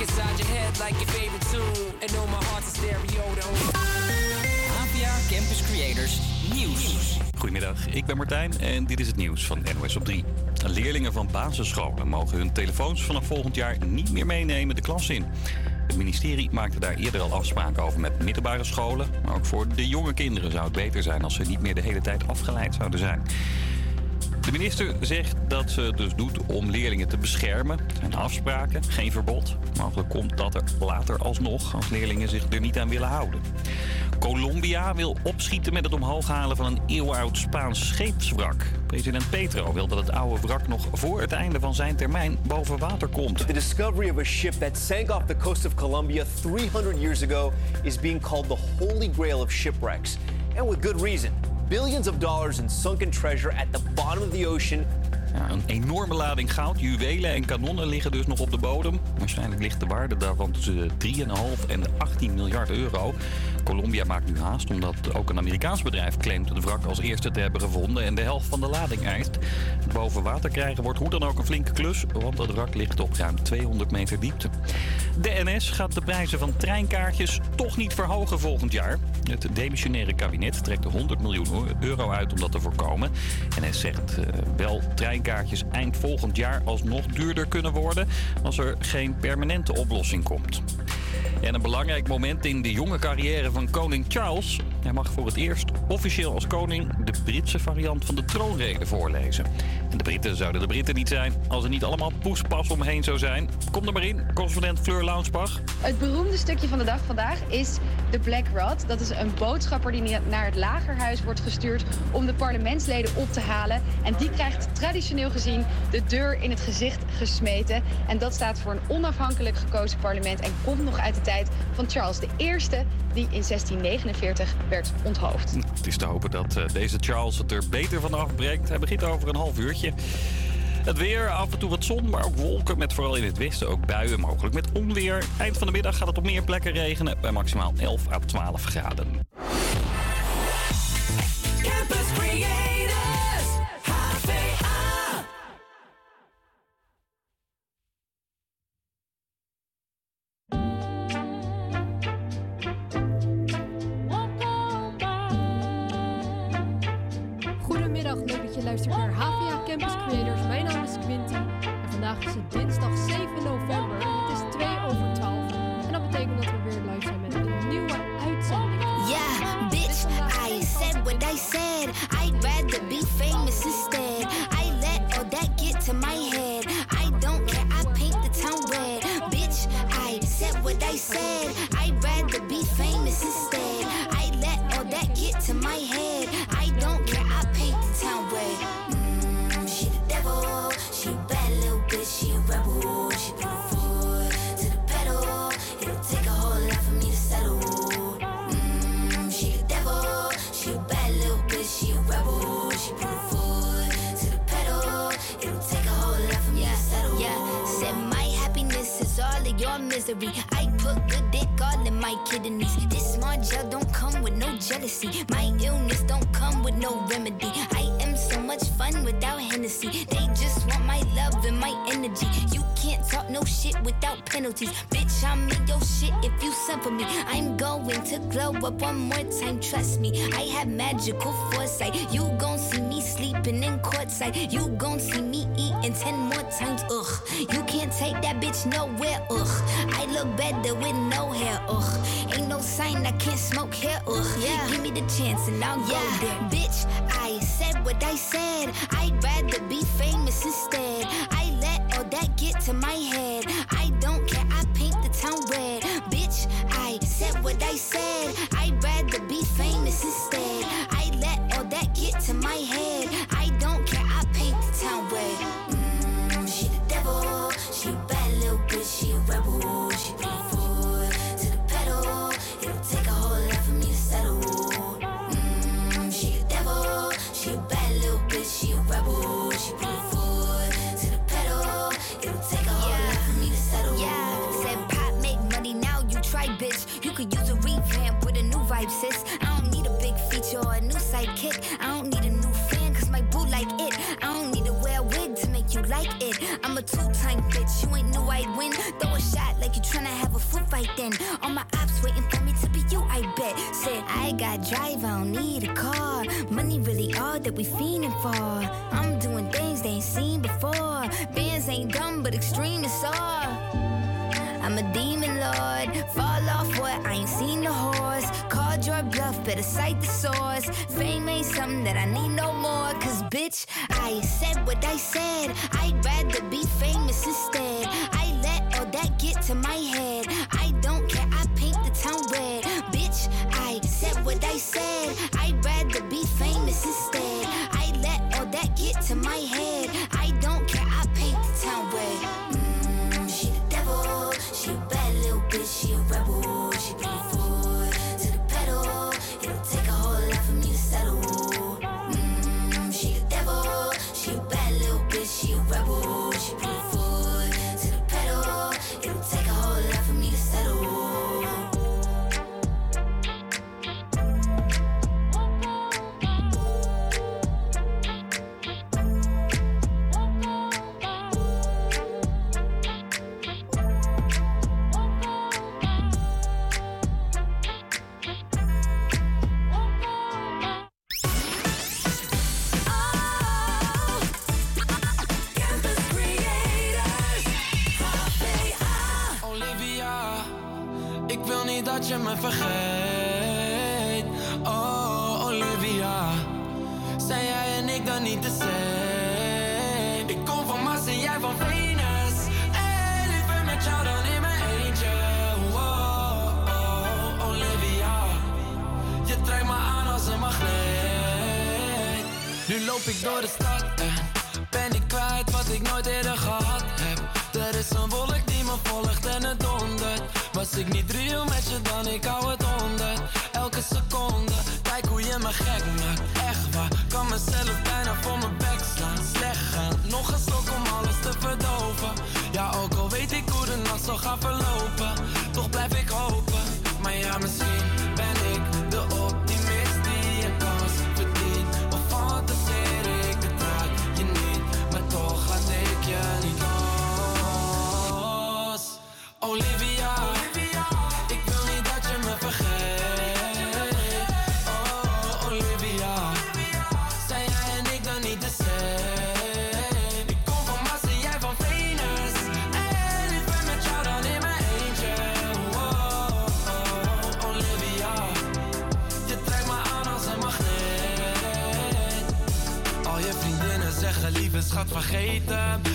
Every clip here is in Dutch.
inside your head like your favorite tune. And know my heart's a stereo. APA Campus Creators Nieuws. Goedemiddag, ik ben Martijn en dit is het nieuws van NOS op 3. Leerlingen van basisscholen mogen hun telefoons vanaf volgend jaar niet meer meenemen de klas in. Het ministerie maakte daar eerder al afspraken over met middelbare scholen. Maar ook voor de jonge kinderen zou het beter zijn als ze niet meer de hele tijd afgeleid zouden zijn. De minister zegt dat ze het dus doet om leerlingen te beschermen. Er zijn afspraken, geen verbod. Mogelijk komt dat er later alsnog als leerlingen zich er niet aan willen houden. Colombia wil opschieten met het omhoog halen van een eeuwoud Spaans scheepswrak. President Petro wil dat het oude wrak nog voor het einde van zijn termijn boven water komt. The discovery of a ship that sank off the coast of Colombia 300 years ago is being called the holy grail of shipwrecks. And with good reason. Billions of dollars in sunken treasure at the bottom of the ocean een enorme lading goud, juwelen en kanonnen liggen dus nog op de bodem. Waarschijnlijk ligt de waarde daarvan tussen de 3,5 en de 18 miljard euro. Colombia maakt nu haast omdat ook een Amerikaans bedrijf claimt het wrak als eerste te hebben gevonden en de helft van de lading eist. Het boven water krijgen wordt hoe dan ook een flinke klus, want het wrak ligt op ruim 200 meter diepte. De NS gaat de prijzen van treinkaartjes toch niet verhogen volgend jaar. Het demissionaire kabinet trekt 100 miljoen euro uit om dat te voorkomen. NS zegt uh, wel treinkaartjes eind volgend jaar alsnog duurder kunnen worden als er geen permanente oplossing komt. En een belangrijk moment in de jonge carrière van koning Charles. Hij mag voor het eerst officieel als koning de Britse variant van de troonrede voorlezen. En de Britten zouden de Britten niet zijn als er niet allemaal poespas omheen zou zijn. Kom er maar in, correspondent Fleur Launsbach. Het beroemde stukje van de dag vandaag is de Black Rod. Dat is een boodschapper die naar het lagerhuis wordt gestuurd om de parlementsleden op te halen. En die krijgt traditioneel gezien de deur in het gezicht gesmeten. En dat staat voor een onafhankelijk gekozen parlement en komt nog uit de tijd van Charles I, die in 1649 werd onthoofd. Het is te hopen dat uh, deze Charles het er beter van afbrengt. Hij begint over een half uurtje. Het weer, af en toe wat zon, maar ook wolken met vooral in het westen ook buien, mogelijk met onweer. Eind van de middag gaat het op meer plekken regenen bij maximaal 11 à 12 graden. Campus no remedy. I am so much fun without Hennessy. They just want my love and my energy. You can't talk no shit without penalties. Bitch, I'm in your shit if you for me. I'm going to glow up one more time, trust me. I have magical foresight. You gon' see me sleeping in courtside. You gon' see me eating ten more times, ugh. You can't take that bitch nowhere, ugh. I look better with no hair, ugh. Sign I can't smoke here. ugh. Yeah. Give me the chance and I'll go there. Bitch, I said what I said. I'd rather be famous instead. I let all that get to my head. I don't care, I paint the town red. Bitch, I said what I said. I'd rather vibe, sis. I don't need a big feature or a new sidekick. I don't need a new fan, cause my boo like it. I don't need to wear a wig to make you like it. I'm a two-time bitch, you ain't knew I'd win. Throw a shot like you tryna have a foot fight then. All my ops waiting for me to be you, I bet. Said, I got drive, I don't need a car. Money really all that we fiending for. I'm doing things they ain't seen before. Bands ain't dumb, but extreme is all. I'm a demon lord. Fall off what? I ain't seen. Called your bluff, better cite the source. Fame ain't something that I need no more. Cause bitch, I said what I said. I'd rather be famous instead. I let all that get to my head. I don't care, I paint the town red. Bitch, I said what I said. I'd rather be famous instead. I let all that get to my head. Ik door de stad en ben ik kwijt wat ik nooit eerder gehad heb. Er is een wolk die me volgt en het dondert. Was ik niet real met je dan, ik hou het honderd. Elke seconde, kijk hoe je me gek maakt. Echt waar, kan mezelf bijna voor mijn bek slaan. Slecht gaan, nog een stok om alles te verdoven. Ja, ook al weet ik hoe de nacht zal gaan verlopen.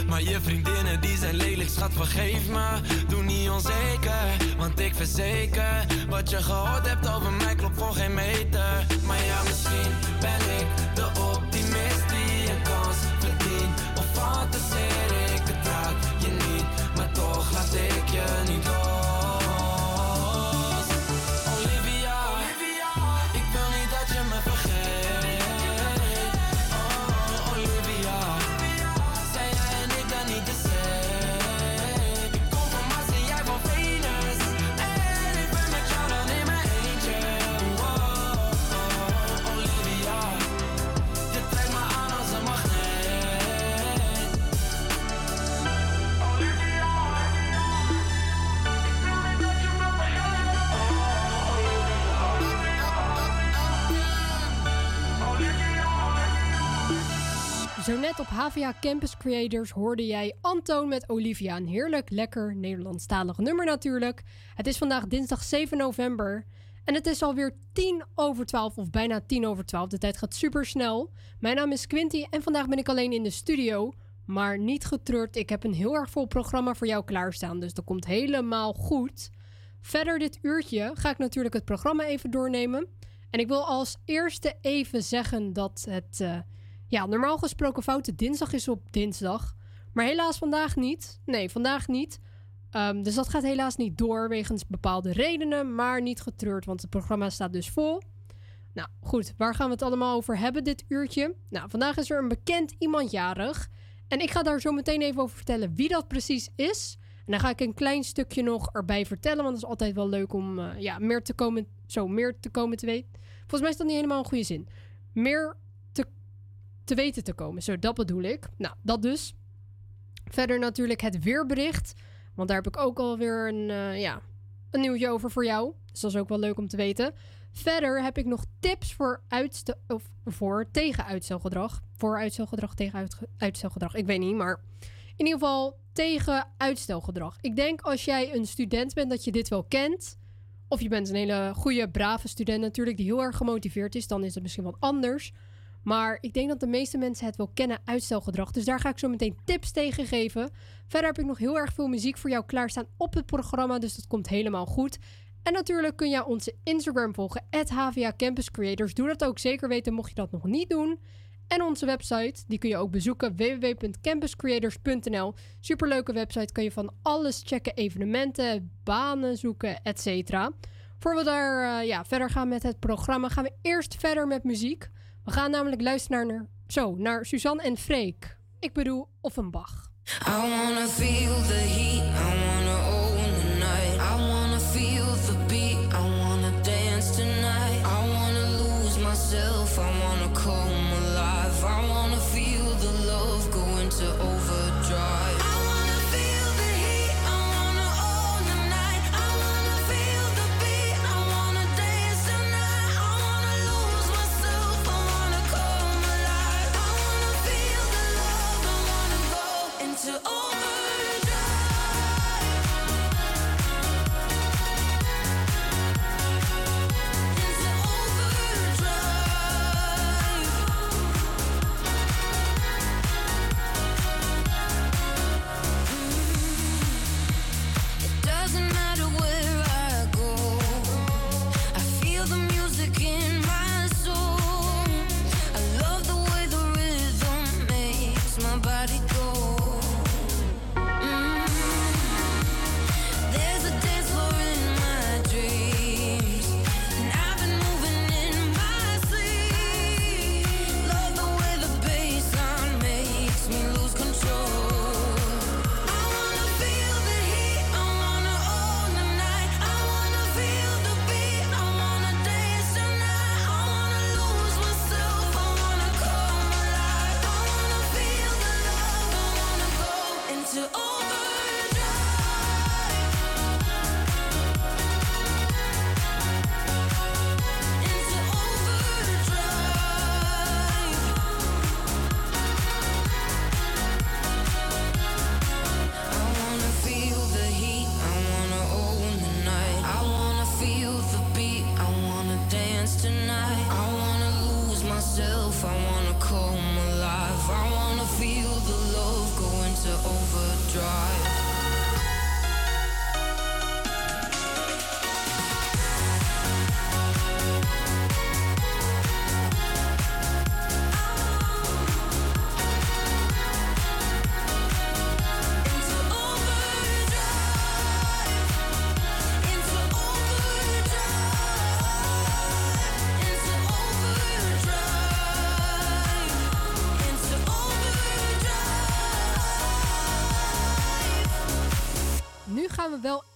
Maar je vriendinnen die zijn lelijk schat vergeef me. Doe niet onzeker, want ik verzeker Wat je gehoord hebt over mij klopt voor geen meter. Maar ja misschien ben ik Op HVA Campus Creators hoorde jij Antoon met Olivia. Een heerlijk, lekker Nederlandstalig nummer natuurlijk. Het is vandaag dinsdag 7 november. En het is alweer 10 over 12, of bijna 10 over 12. De tijd gaat super snel. Mijn naam is Quinty en vandaag ben ik alleen in de studio. Maar niet getreurd, ik heb een heel erg vol programma voor jou klaarstaan. Dus dat komt helemaal goed. Verder dit uurtje ga ik natuurlijk het programma even doornemen. En ik wil als eerste even zeggen dat het eh, ja, normaal gesproken foute dinsdag is op dinsdag. Maar helaas vandaag niet. Nee, vandaag niet. Ehm, dus dat gaat helaas niet door wegens bepaalde redenen. Maar niet getreurd, want het programma staat dus vol. Nou goed, waar gaan we het allemaal over hebben dit uurtje? Nou, vandaag is er een bekend iemand jarig. En ik ga daar zo meteen even over vertellen wie dat precies is. En dan ga ik een klein stukje nog erbij vertellen. Want het is altijd wel leuk om eh, ja, meer, te komen, zo, meer te komen te weten. Volgens mij is dat niet helemaal een goede zin. Meer te, te weten te komen. Zo, dat bedoel ik. Nou, dat dus. Verder natuurlijk het weerbericht. Want daar heb ik ook alweer een, eh, ja, een nieuwtje over voor jou. Dus dat is ook wel leuk om te weten. Verder heb ik nog tips voor, uitstel, of voor tegen uitstelgedrag. Voor uitstelgedrag, tegen uitstelgedrag. Ik weet niet, maar in ieder geval tegen uitstelgedrag. Ik denk als jij een student bent dat je dit wel kent. Of je bent een hele goede, brave student natuurlijk, die heel erg gemotiveerd is. Dan is het misschien wat anders. Maar ik denk dat de meeste mensen het wel kennen, uitstelgedrag. Dus daar ga ik zo meteen tips tegen geven. Verder heb ik nog heel erg veel muziek voor jou klaarstaan op het programma. Dus dat komt helemaal goed. En natuurlijk kun je onze Instagram volgen, HVA Campus Creators. Doe dat ook zeker weten mocht je dat nog niet doen. En onze website, die kun je ook bezoeken, www.campuscreators.nl. Superleuke website, kun je van alles checken, evenementen, banen zoeken, etc. Voor we daar eh, ja, verder gaan met het programma, gaan we eerst verder met muziek. We gaan namelijk luisteren naar, zo, naar Suzanne en Freek. Ik bedoel Offenbach. I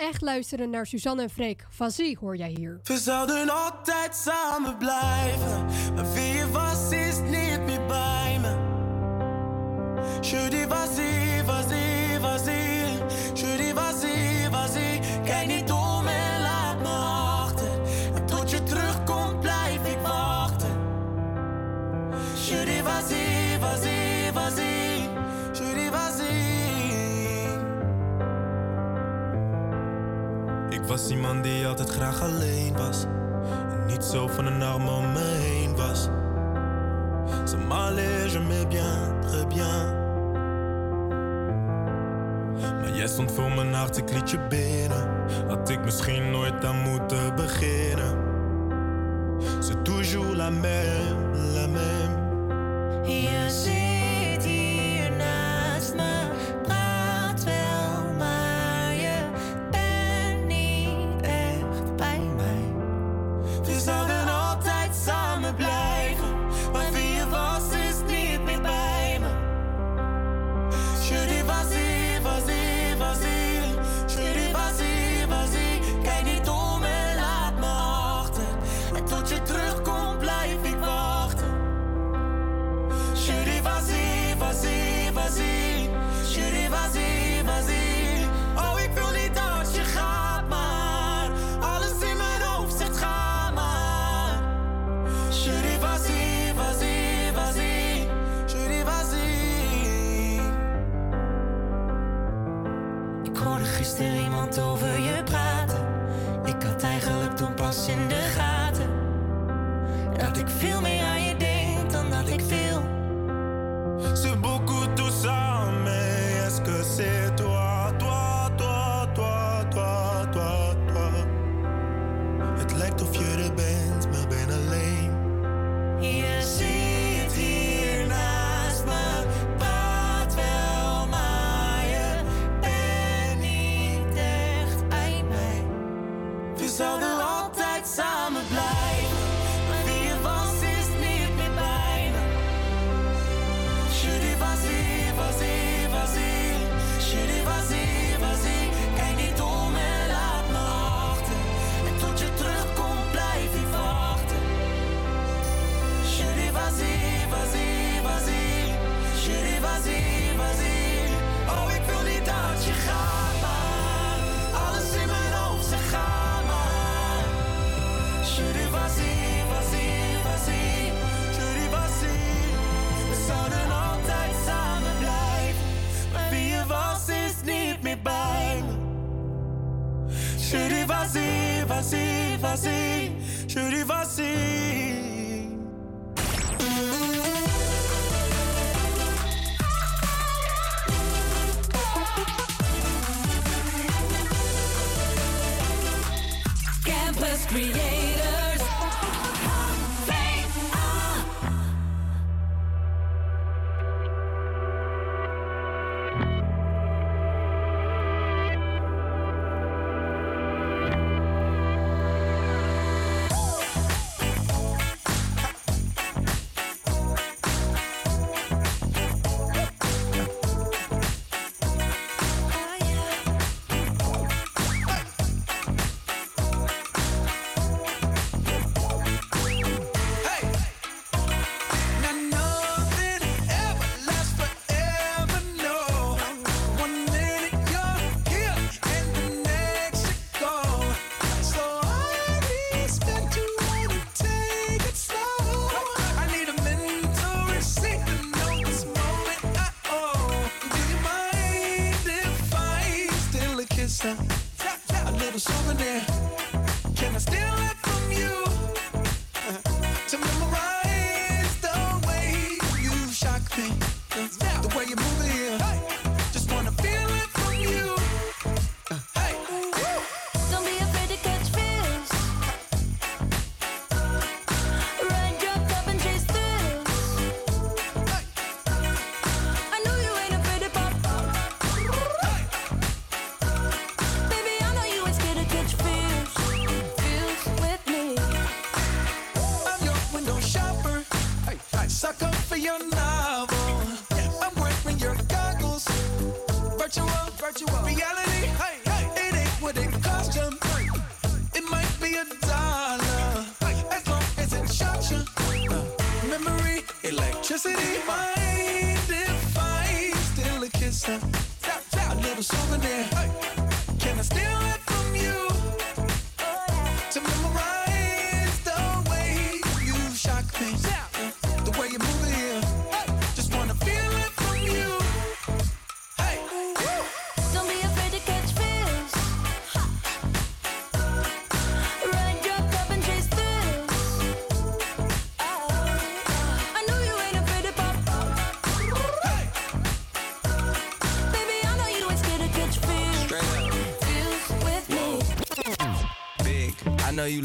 echt luisteren naar Suzanne en Freek. Vazie hoor jij hier. We zouden altijd samen blijven. Maar wie je was, is niet meer bij me. Je dis vas-y, vas-y, vas-y. Je dis vas-y, vas-y. Was iemand die altijd graag alleen was. En niet zo van een arm om me heen was. Ça m'allait, je m'ai bien, très bien. Maar jij stond voor mijn hart, ik liet je binnen. Had ik misschien nooit aan moeten beginnen. C'est toujours la même, la même. Je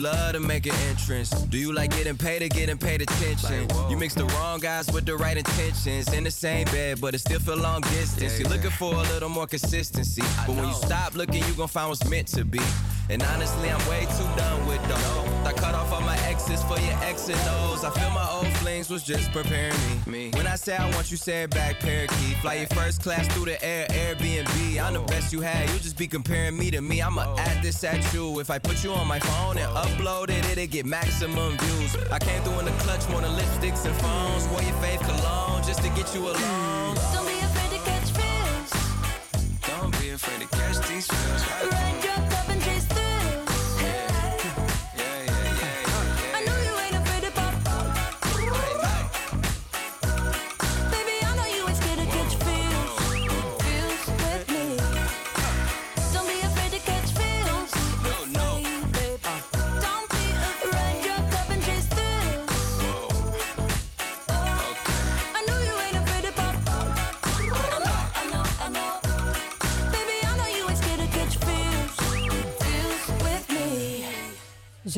love to make an entrance? Do you like getting paid or getting paid attention? Like, you mix the wrong guys with the right intentions. In the same bed, but it still feel long distance. Yeah, yeah. You're looking for a little more consistency. But when you stop looking, you gon' find what's meant to be. And honestly, I'm way too done with those. I cut off all my exes for your X and O's. I feel my old flings was just preparing me. When I say I want you, say it back, parakeet. Fly your first class through the air, Airbnb. I'm the best you had, you just be comparing me to me. I'ma add this at you. If I put you on my phone and upload it, it'll get maximum views. I came through in the clutch, more than lipsticks and phones. Wore your faith cologne just to get you alone. Don't be afraid to catch fish. Don't be afraid to catch these fish. Ride your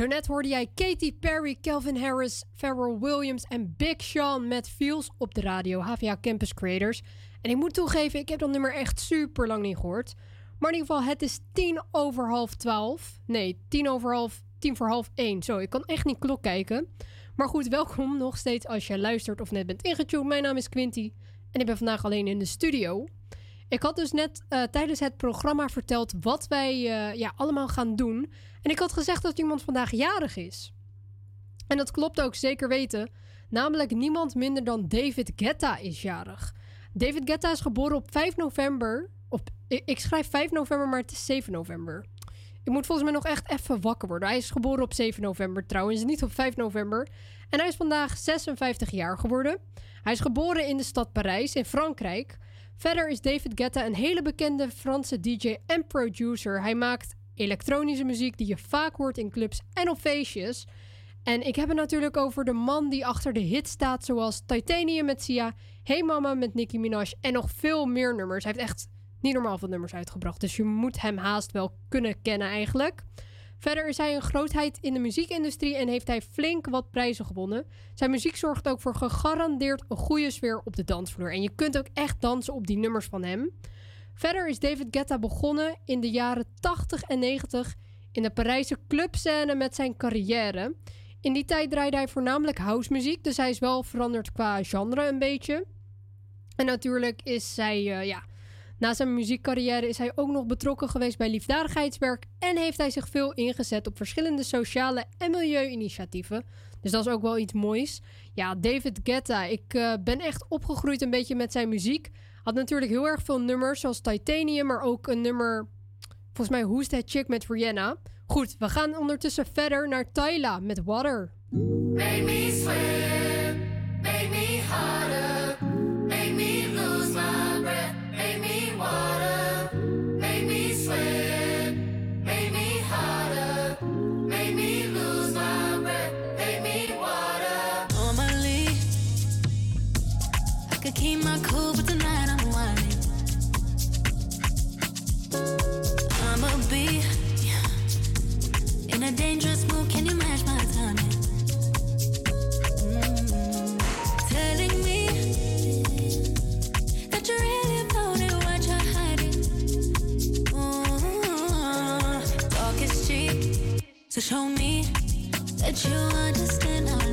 Net hoorde jij Katy Perry, Calvin Harris, Pharrell Williams en Big Sean met Feels op de radio HVA Campus Creators. En ik moet toegeven, ik heb dat nummer echt super lang niet gehoord. Maar in ieder geval, het is tien over half twaalf. Nee, tien over half, tien voor half één. Zo, ik kan echt niet klok kijken. Maar goed, welkom nog steeds als je luistert of net bent ingetuned. Mijn naam is Quinty en ik ben vandaag alleen in de studio. Ik had dus net eh, tijdens het programma verteld wat wij eh, ja, allemaal gaan doen. En ik had gezegd dat iemand vandaag jarig is. En dat klopt ook zeker weten. Namelijk niemand minder dan David Guetta is jarig. David Guetta is geboren op 5 november. Op, ik, ik schrijf 5 november, maar het is 7 november. Ik moet volgens mij nog echt even wakker worden. Hij is geboren op 7 november trouwens, niet op 5 november. En hij is vandaag 56 jaar geworden. Hij is geboren in de stad Parijs in Frankrijk. Verder is David Guetta een hele bekende Franse DJ en producer. Hij maakt elektronische muziek die je vaak hoort in clubs en op feestjes. En ik heb het natuurlijk over de man die achter de hit staat, zoals Titanium met Sia, Hey Mama met Nicki Minaj en nog veel meer nummers. Hij heeft echt niet normaal veel nummers uitgebracht, dus je moet hem haast wel kunnen kennen eigenlijk. Verder is hij een grootheid in de muziekindustrie en heeft hij flink wat prijzen gewonnen. Zijn muziek zorgt ook voor gegarandeerd een goede sfeer op de dansvloer. En je kunt ook echt dansen op die nummers van hem. Verder is David Guetta begonnen in de jaren 80 en 90 in de Parijse clubscène met zijn carrière. In die tijd draaide hij voornamelijk housemuziek, dus hij is wel veranderd qua genre een beetje. En natuurlijk is hij, uh, ja, na zijn muziekcarrière is hij ook nog betrokken geweest bij liefdadigheidswerk en heeft hij zich veel ingezet op verschillende sociale en milieuinitiatieven. Dus dat is ook wel iets moois. Ja, David Guetta, ik uh, ben echt opgegroeid een beetje met zijn muziek. Had natuurlijk heel erg veel nummers, zoals Titanium, maar ook een nummer, volgens mij Who's That Chick met Rihanna. Goed, we gaan ondertussen verder naar Tyla met Water. Make me swim, make me harder, show me that you understand.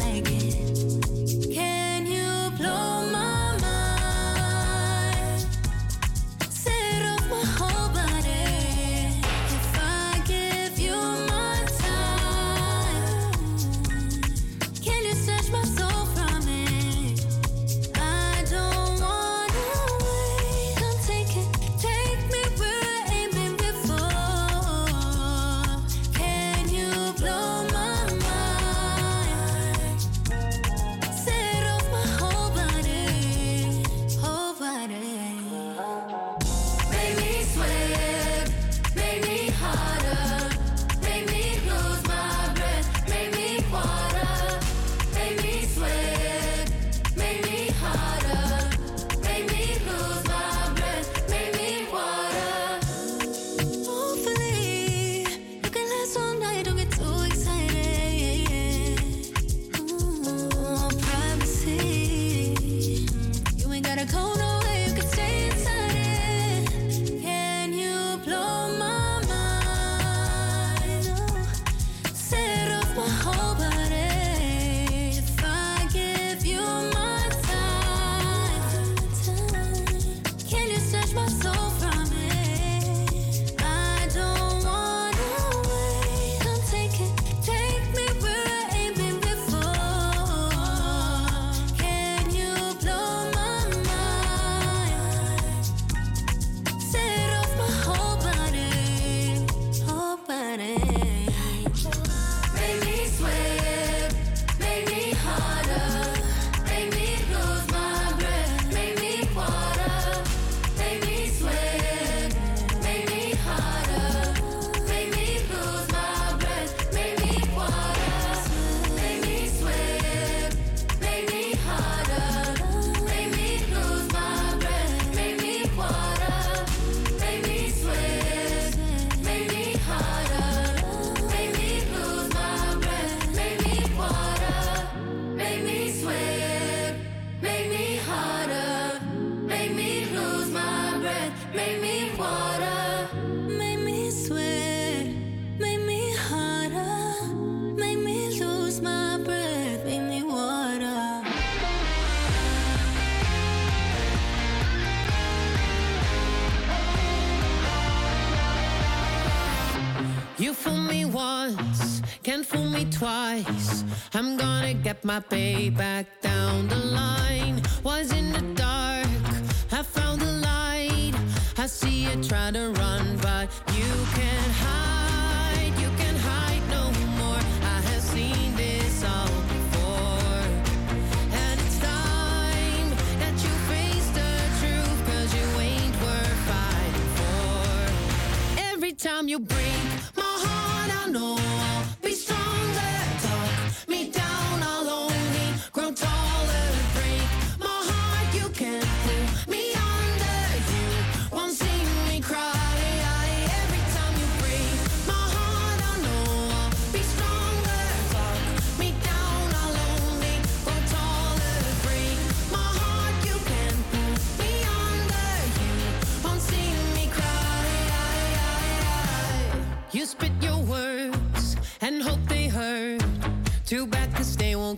My payback down the line. Was in the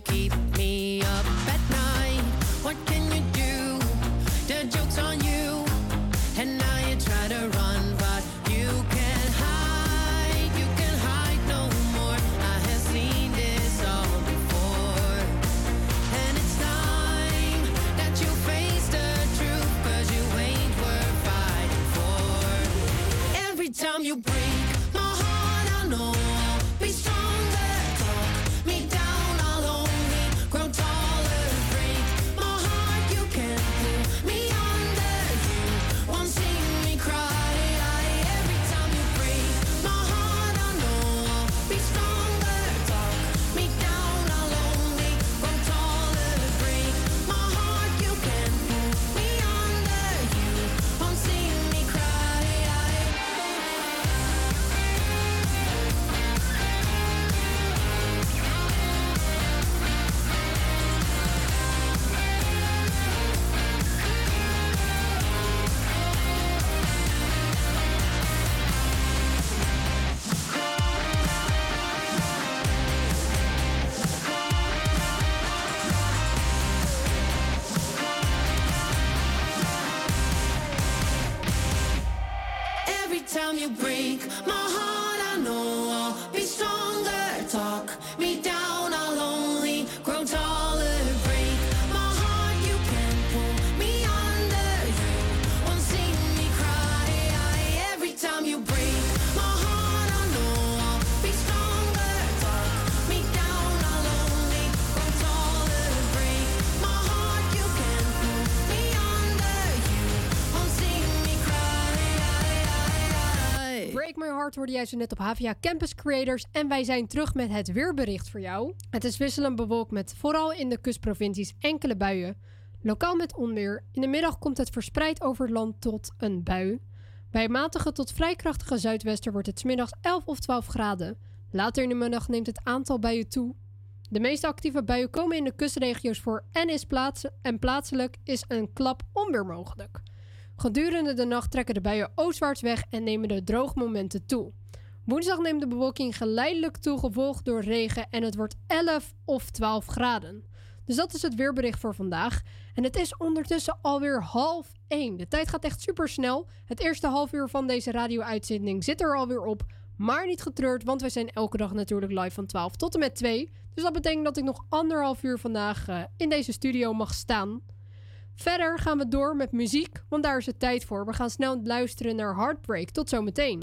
que Break My Heart hoorde jij zo net op HVA Campus Creators. En wij zijn terug met het weerbericht voor jou. Het is wisselend bewolkt met vooral in de kustprovincies enkele buien. Lokaal met onweer. In de middag komt het verspreid over het land tot een bui. Bij matige tot vrij krachtige zuidwester wordt het middags 11 of 12 graden. Later in de middag neemt het aantal buien toe. De meeste actieve buien komen in de kustregio's voor en, is plaats en plaatselijk is een klap onweer mogelijk. Gedurende de nacht trekken de buien oostwaarts weg en nemen de droogmomenten toe. Woensdag neemt de bewolking geleidelijk toe, gevolgd door regen en het wordt 11 of 12 graden. Dus dat is het weerbericht voor vandaag. En het is ondertussen alweer half 1. De tijd gaat echt super snel. Het eerste half uur van deze radio-uitzending zit er alweer op. Maar niet getreurd, want wij zijn elke dag natuurlijk live van 12 tot en met 2. Dus dat betekent dat ik nog anderhalf uur vandaag eh, in deze studio mag staan. Verder gaan we door met muziek, want daar is het tijd voor. We gaan snel luisteren naar Heartbreak. Tot zometeen.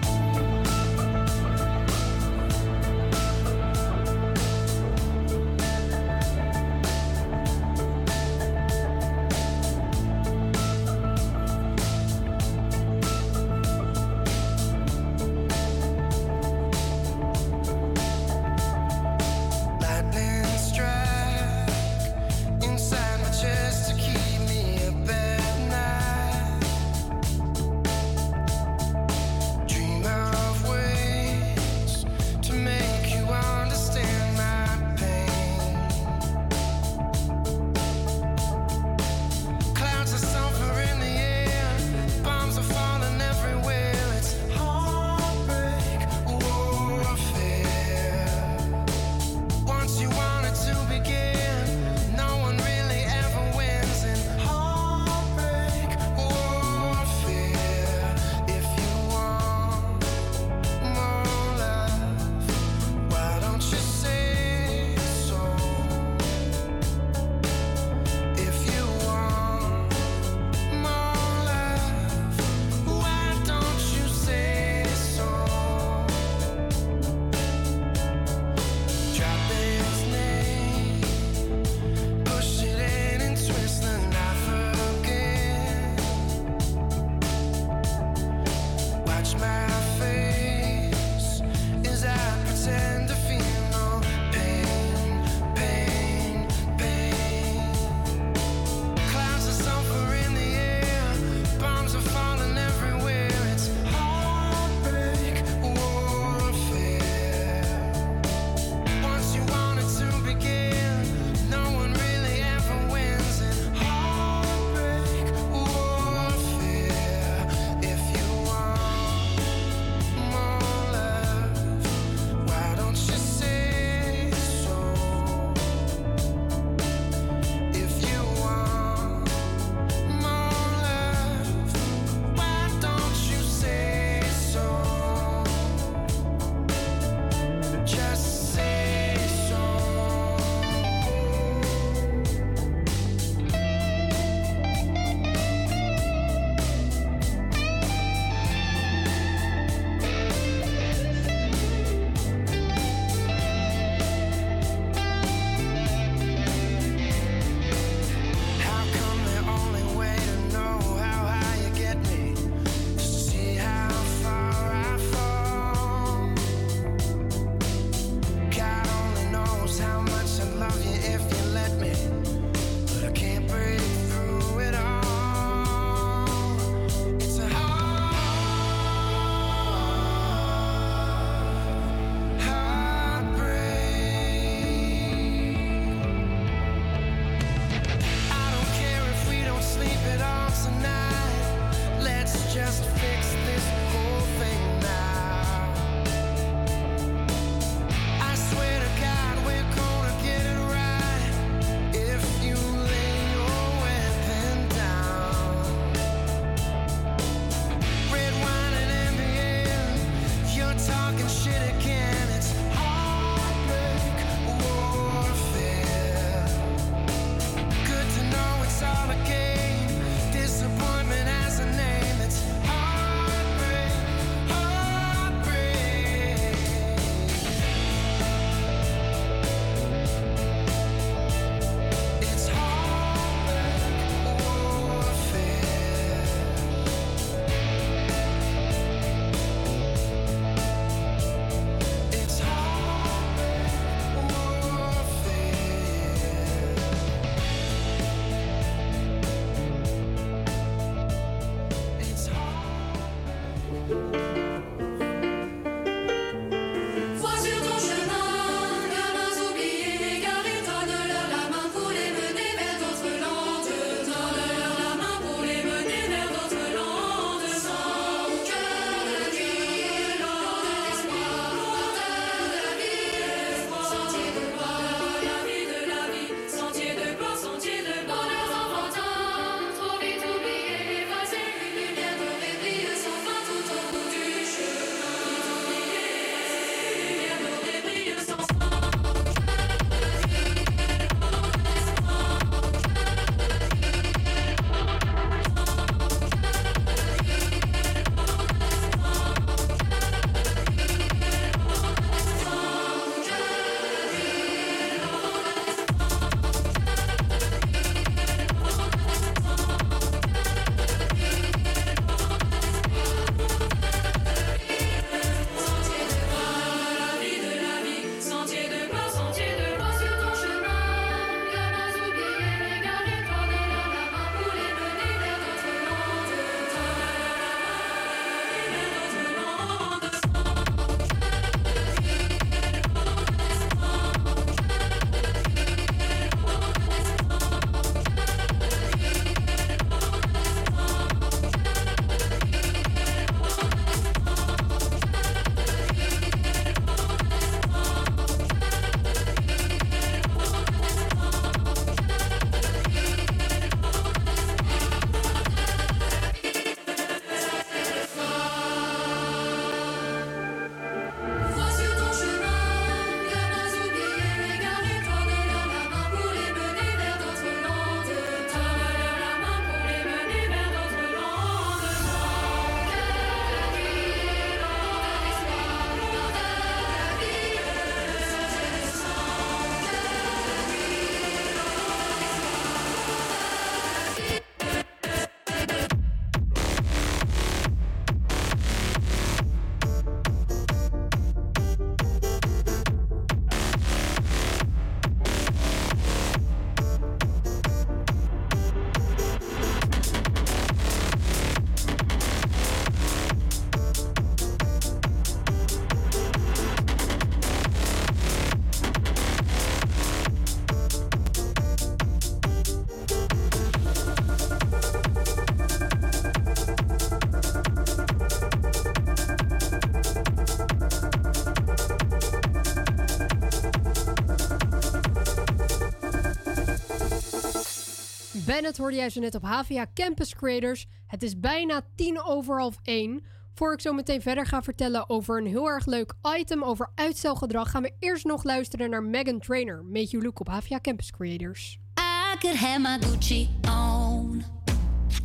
Hoorde jij zo net op HVA Campus Creators. Het is bijna tien over half één. Voor ik zo meteen verder ga vertellen over een heel erg leuk item over uitstelgedrag, gaan we eerst nog luisteren naar Megan Trainer. Make You Look op HVA Campus Creators. I could have my Gucci on.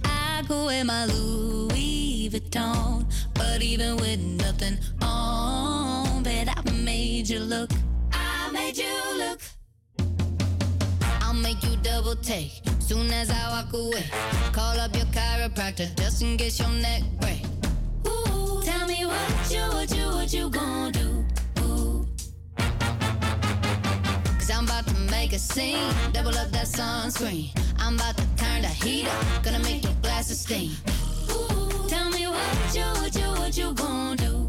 I go in my Louis Vuitton. But even with nothing on, bet I made you look. I made you look. Make you double take soon as I walk away. Call up your chiropractor just in case your neck break. Ooh, tell me what you, what you, what you gonna do? Cause I'm about to make a scene. Double up that sunscreen. I'm about to turn the heat up. Gonna make your glasses steam. Ooh, tell me what you, what you, what you gonna do?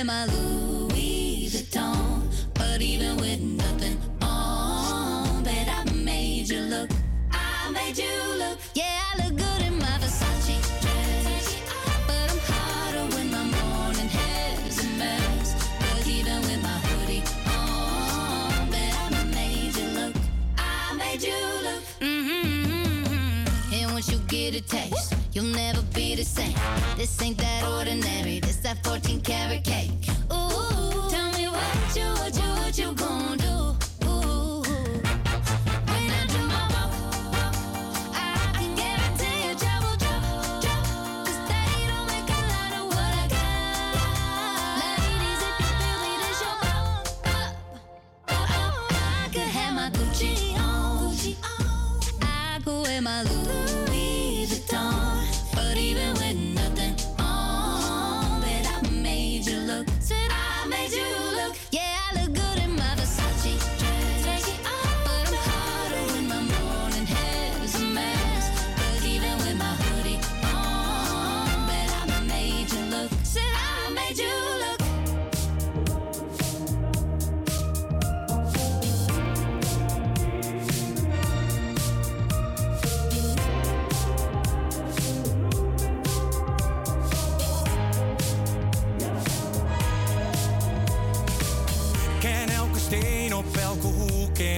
In my Louis Vuitton. But even with nothing on, bet I made you look. I made you look. Yeah, I look good in my Versace dress. But I'm hotter when my morning hair is a mess. But even with my hoodie on, bet I made you look. I made you look. Mm-hmm. And once you get a taste, you'll never be the same. This ain't that ordinary. That 14 karat cake. Ooh, tell me what you, what you, what you gonna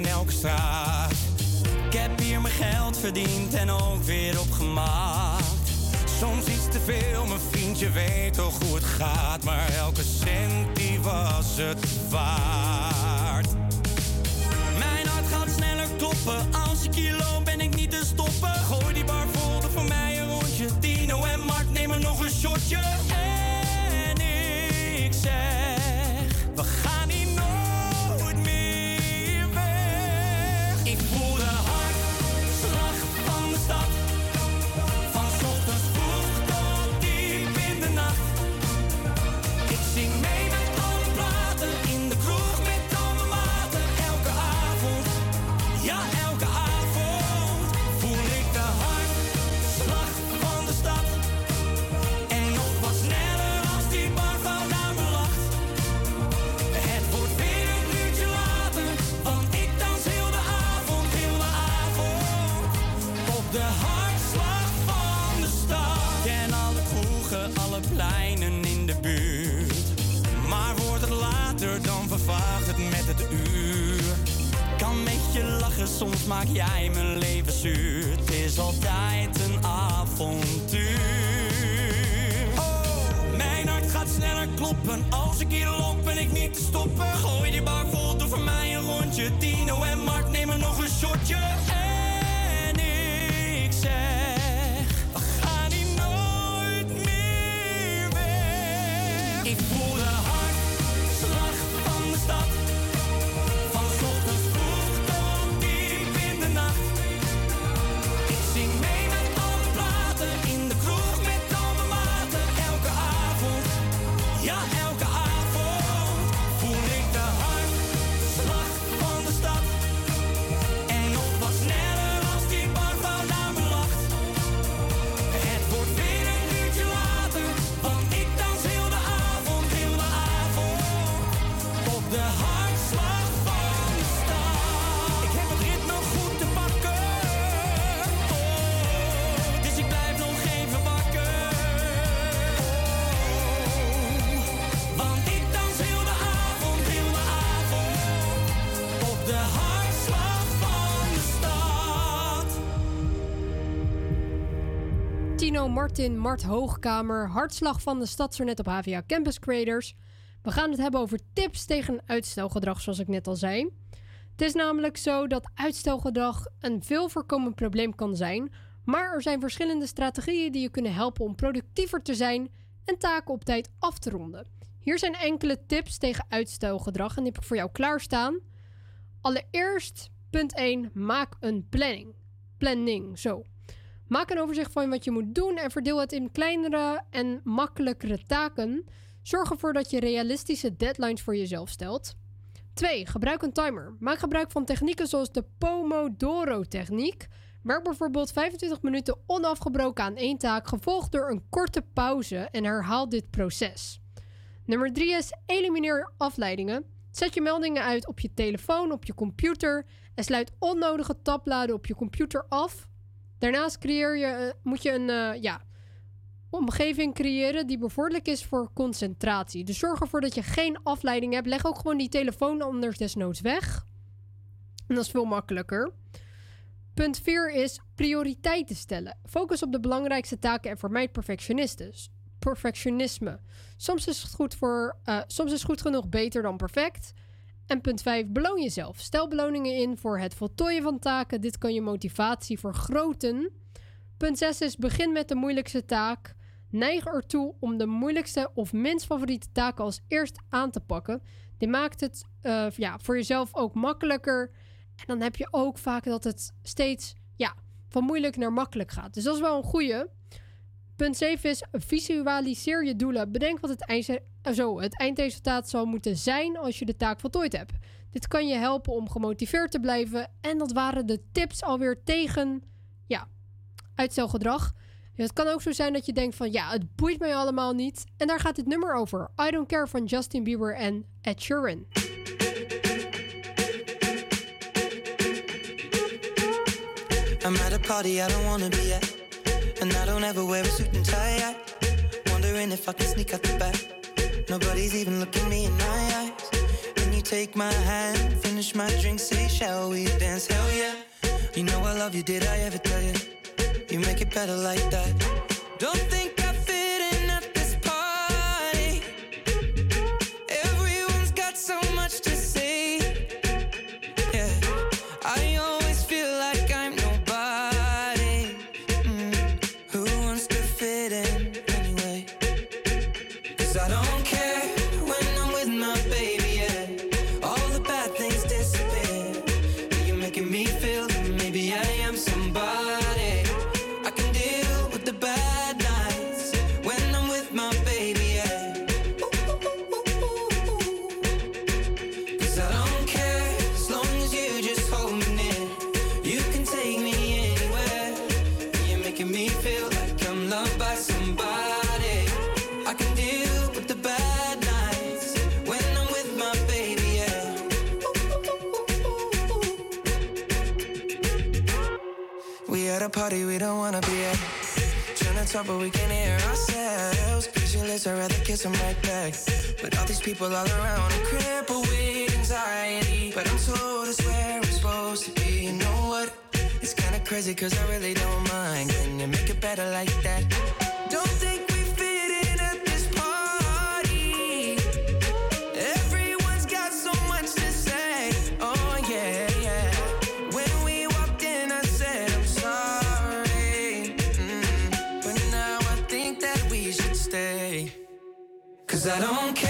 elke straat. Ik heb hier mijn geld verdiend en ook weer opgemaakt. Soms iets te veel, mijn vriendje weet toch hoe het gaat. Maar elke cent die was het waard. Mijn hart gaat sneller kloppen. Als ik hier loop soms maak jij mijn leven zuur. Het is altijd een avontuur. Oh, mijn hart gaat sneller kloppen. Als ik hier loop, ben ik niet te stoppen. Gooi die bar vol, doe voor mij een rondje. Tino en Mark nemen nog een shotje. En ik zeg, Martin, Mart Hoogkamer, Hartslag van de stad net op HVA Campus Creators. We gaan het hebben over tips tegen uitstelgedrag, zoals ik net al zei. Het is namelijk zo dat uitstelgedrag een veel voorkomend probleem kan zijn, maar er zijn verschillende strategieën die je kunnen helpen om productiever te zijn en taken op tijd af te ronden. Hier zijn enkele tips tegen uitstelgedrag en die heb ik voor jou klaarstaan. Allereerst, punt 1, maak een planning. Planning, zo. Maak een overzicht van wat je moet doen en verdeel het in kleinere en makkelijkere taken. Zorg ervoor dat je realistische deadlines voor jezelf stelt. 2. Gebruik een timer. Maak gebruik van technieken zoals de Pomodoro-techniek. Werk bijvoorbeeld 25 minuten onafgebroken aan één taak, gevolgd door een korte pauze en herhaal dit proces. Nummer 3 is elimineer afleidingen. Zet je meldingen uit op je telefoon, op je computer en sluit onnodige tabbladen op je computer af. Daarnaast creëer je, eh, moet je een eh, ja, omgeving creëren die bevorderlijk is voor concentratie. Dus zorg ervoor dat je geen afleiding hebt. Leg ook gewoon die telefoon anders desnoods weg. En dat is veel makkelijker. Punt 4 is prioriteiten stellen. Focus op de belangrijkste taken en vermijd. Perfectionisme. Soms is het goed, voor, eh, soms is goed genoeg beter dan perfect. En punt 5, beloon jezelf. Stel beloningen in voor het voltooien van taken. Dit kan je motivatie vergroten. Punt 6 is begin met de moeilijkste taak. Neig ertoe om de moeilijkste of minst favoriete taken als eerst aan te pakken. Dit maakt het eh, ja, voor jezelf ook makkelijker. En dan heb je ook vaak dat het steeds ja, van moeilijk naar makkelijk gaat. Dus dat is wel een goeie. Punt 7 is visualiseer je doelen. Bedenk wat het, zo, het eindresultaat zal moeten zijn als je de taak voltooid hebt. Dit kan je helpen om gemotiveerd te blijven. En dat waren de tips alweer tegen ja, uitstelgedrag. Het kan ook zo zijn dat je denkt van ja, het boeit mij allemaal niet. En daar gaat dit nummer over. I Don't Care van Justin Bieber en Ed Sheeran. I'm at a party I don't wanna be at. And I don't ever wear a suit and tie. Wondering if I can sneak out the back. Nobody's even looking me in my eyes. Then you take my hand, finish my drink, say, Shall we dance? Hell yeah. You know I love you, did I ever tell you? You make it better like that. Don't think party we don't wanna be at. Trying to talk, but we can't hear ourselves. Pictureless, I'd rather kiss them right back. But all these people all around, I'm crippled with anxiety. But I'm told it's where I'm supposed to be. You know what? It's kinda crazy, cause I really don't mind. Can you make it better like that? Cause I don't care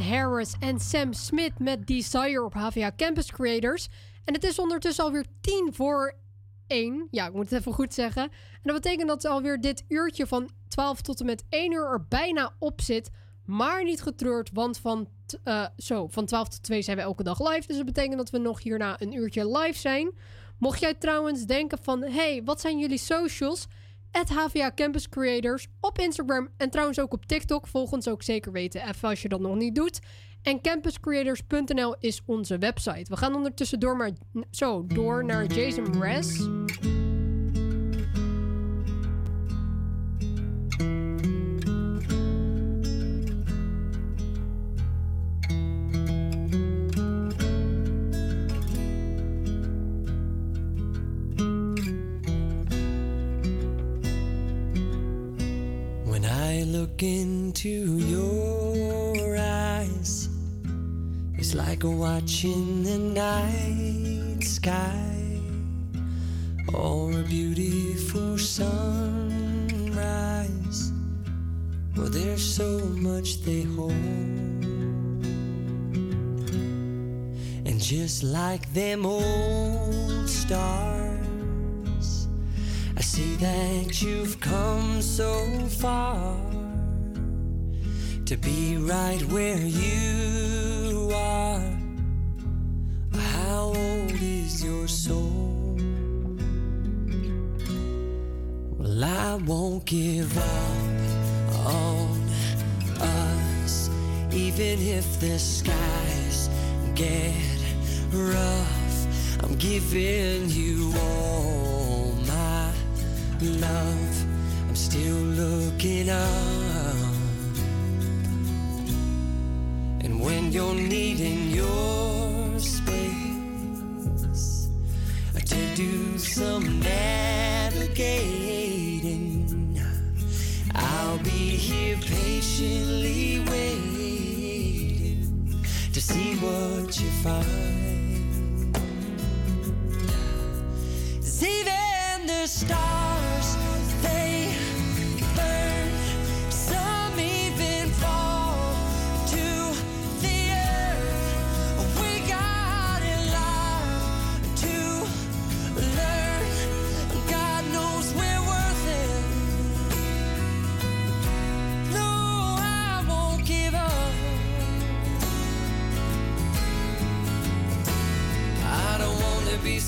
Harris en Sam Smith met Desire op HVA Campus Creators. En het is ondertussen alweer tien voor één. Ja, ik moet het even goed zeggen. En dat betekent dat alweer dit uurtje van 12 tot en met 1 uur er bijna op zit. Maar niet getreurd, want van, eh, zo, van 12 tot 2 zijn we elke dag live. Dus dat betekent dat we nog hierna een uurtje live zijn. Mocht jij trouwens denken van... hey, wat zijn jullie socials? At HVA Campus Creators op Instagram en trouwens ook op TikTok. Volg ons ook zeker weten, even als je dat nog niet doet. En campuscreators.nl is onze website. We gaan ondertussen door, maar, zo, door naar Jason Mraz. Look into your eyes, it's like watching the night sky or a beautiful sunrise. Well, there's so much they hold. And just like them old stars, I see that you've come so far to be right where you are. How old is your soul? Well, I won't give up on us, even if the skies get rough. I'm giving you all my love. I'm still looking up. When you're needing your space to do some navigating. I'll be here patiently waiting to see what you find. 'Cause even the stars,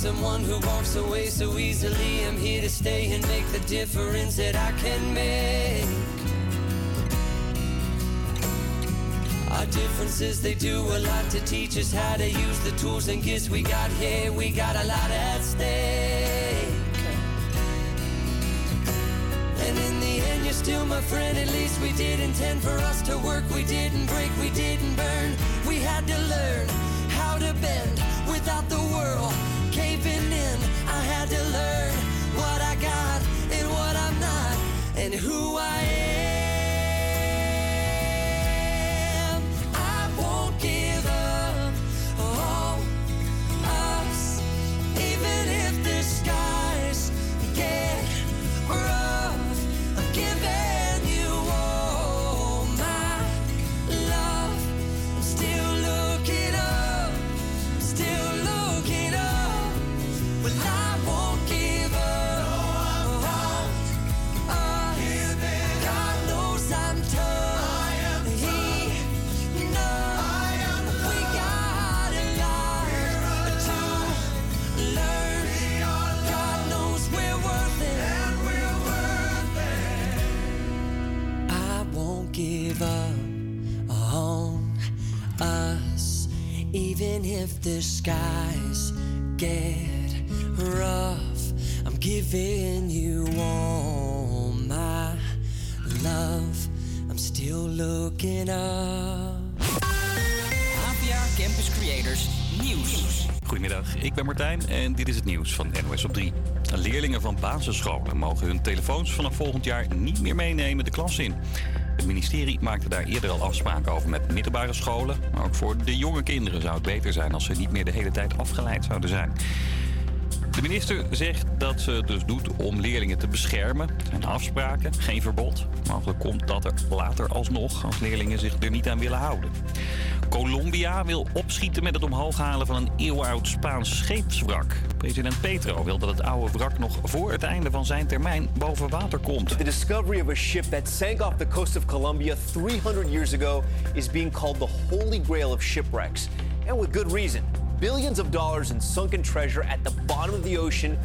someone who walks away so easily. I'm here to stay and make the difference that I can make. Our differences, they do a lot to teach us how to use the tools and gifts we got here. We got a lot at stake. And in the end, you're still my friend. At least we did intend for us to work. We didn't break, we didn't burn. We had to learn how to bend without the world had to learn what I got and what I'm not, and who I am. If the skies get rough. I'm giving you all my love. I'm still looking up. APA Campus Creators Nieuws. Goedemiddag, ik ben Martijn en dit is het nieuws van NOS op 3. Leerlingen van basisscholen mogen hun telefoons vanaf volgend jaar niet meer meenemen de klas in. Het ministerie maakte daar eerder al afspraken over met middelbare scholen. Maar ook voor de jonge kinderen zou het beter zijn als ze niet meer de hele tijd afgeleid zouden zijn. De minister zegt dat ze het dus doet om leerlingen te beschermen. Er afspraken, geen verbod. Mogelijk komt dat er later alsnog als leerlingen zich er niet aan willen houden. Colombia wil opschieten met het omhoog halen van een eeuwoud Spaans scheepswrak. President Petro wil dat het oude wrak nog voor het einde van zijn termijn boven water komt. The discovery of a ship that sank off the coast of Colombia 300 years ago is being called the holy grail of shipwrecks. And with good reason. Billions of dollars in sunken treasure at the bottom of the ocean.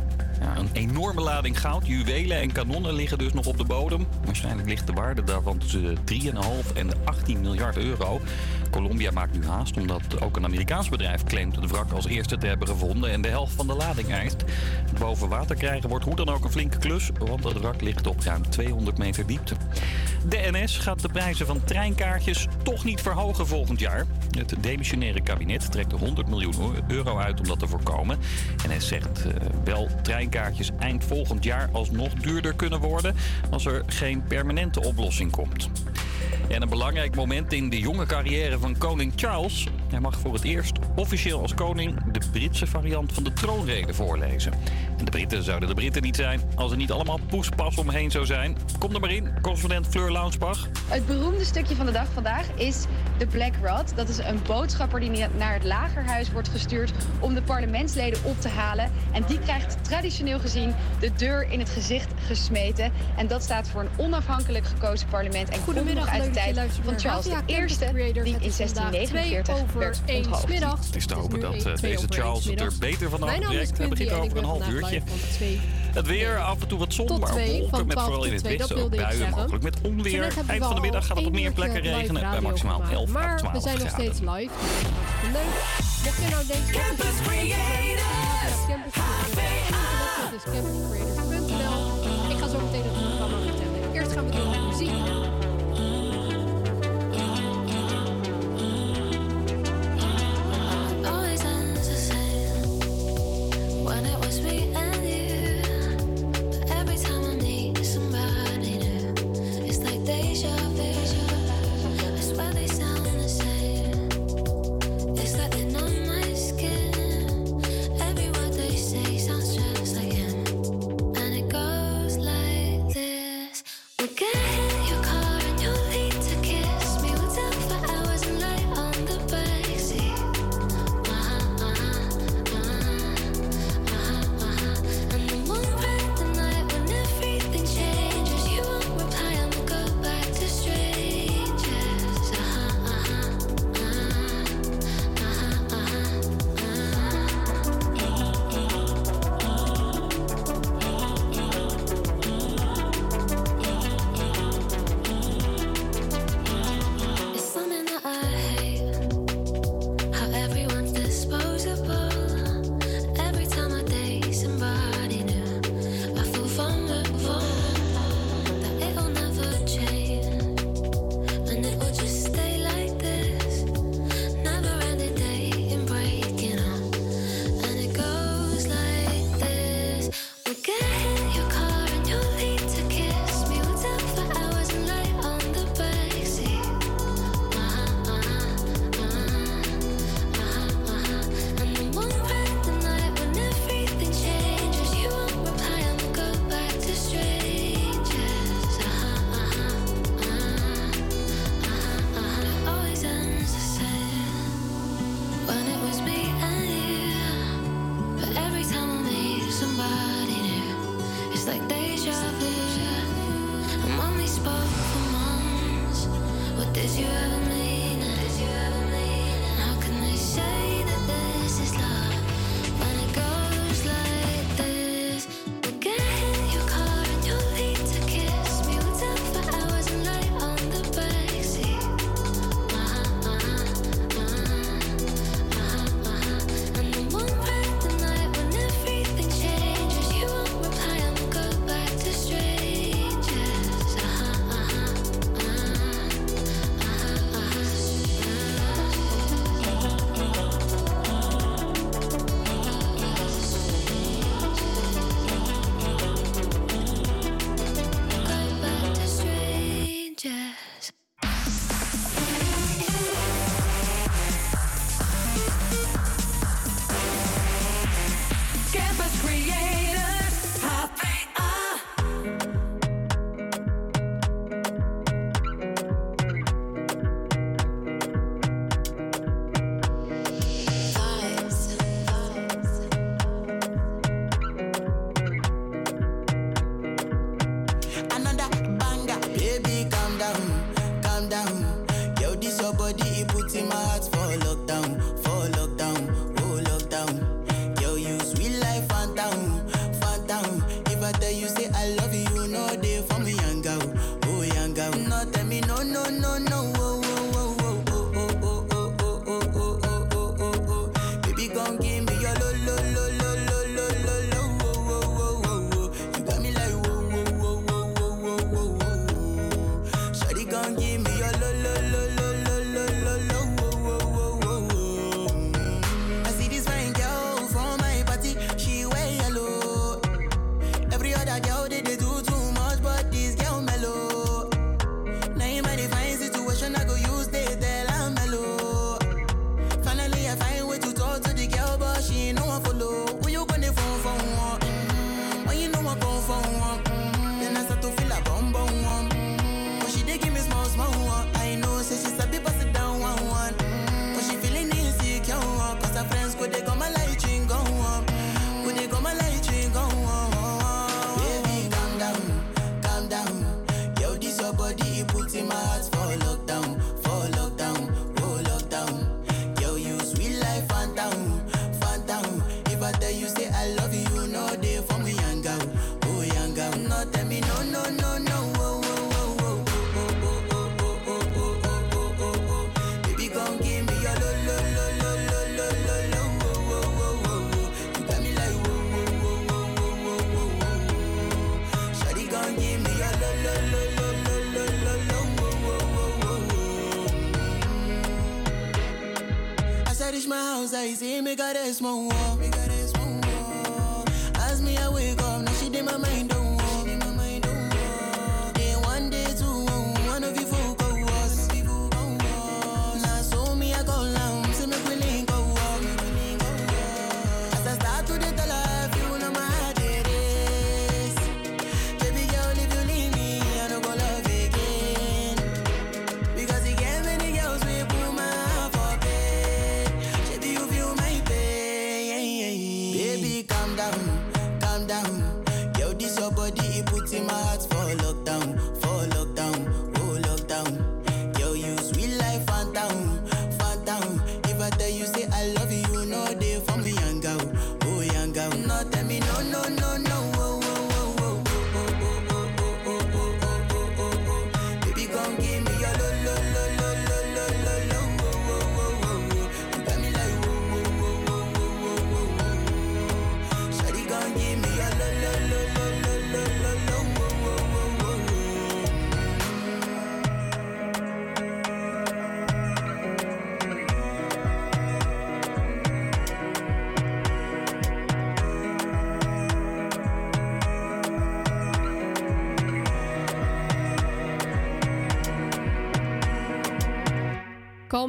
Een enorme lading goud, juwelen en kanonnen liggen dus nog op de bodem. Waarschijnlijk ligt de waarde daarvan tussen de 3,5 en de 18 miljard euro. Colombia maakt nu haast omdat ook een Amerikaans bedrijf claimt het wrak als eerste te hebben gevonden en de helft van de lading eist. Boven water krijgen wordt hoe dan ook een flinke klus, want het wrak ligt op ruim 200 meter diepte. De NS gaat de prijzen van treinkaartjes toch niet verhogen volgend jaar. Het demissionaire kabinet trekt 100 miljoen euro uit om dat te voorkomen. NS zegt eh, wel treinkaartjes eind volgend jaar alsnog duurder kunnen worden als er geen permanente oplossing komt. En een belangrijk moment in de jonge carrière van koning Charles. Hij mag voor het eerst officieel als koning de Britse variant van de troonrede voorlezen. En de Britten zouden de Britten niet zijn als er niet allemaal poespas omheen zou zijn. Kom er maar in, correspondent Fleur Launsbach. Het beroemde stukje van de dag vandaag is de Black Rod. Dat is een boodschapper die naar het lagerhuis wordt gestuurd om de parlementsleden op te halen. En die krijgt traditioneel gezien de deur in het gezicht gesmeten. En dat staat voor een onafhankelijk gekozen parlement. En komt nog Goedemiddag, uit de tijd van Charles Creators. die in is vandaag 1649 twee over werd één onthoofd. middags. Het is te hopen dat eh, deze Charles het er beter van. Hij Quinty begint over een half uurtje. Het weer, af en toe wat zon, maar wolken met 12 vooral in tot het 2, dat westen ook buien. Mogelijk met onweer. Eind van de middag gaat het op meer plekken regenen bij maximaal gemaakt. 11 à Maar 12 we zijn nog graden. steeds live. leuk. Mocht je nou denken... Campus Creators! Campus Creators. Het. Ik ga zo meteen het programma vertellen. Eerst gaan we door met muziek. We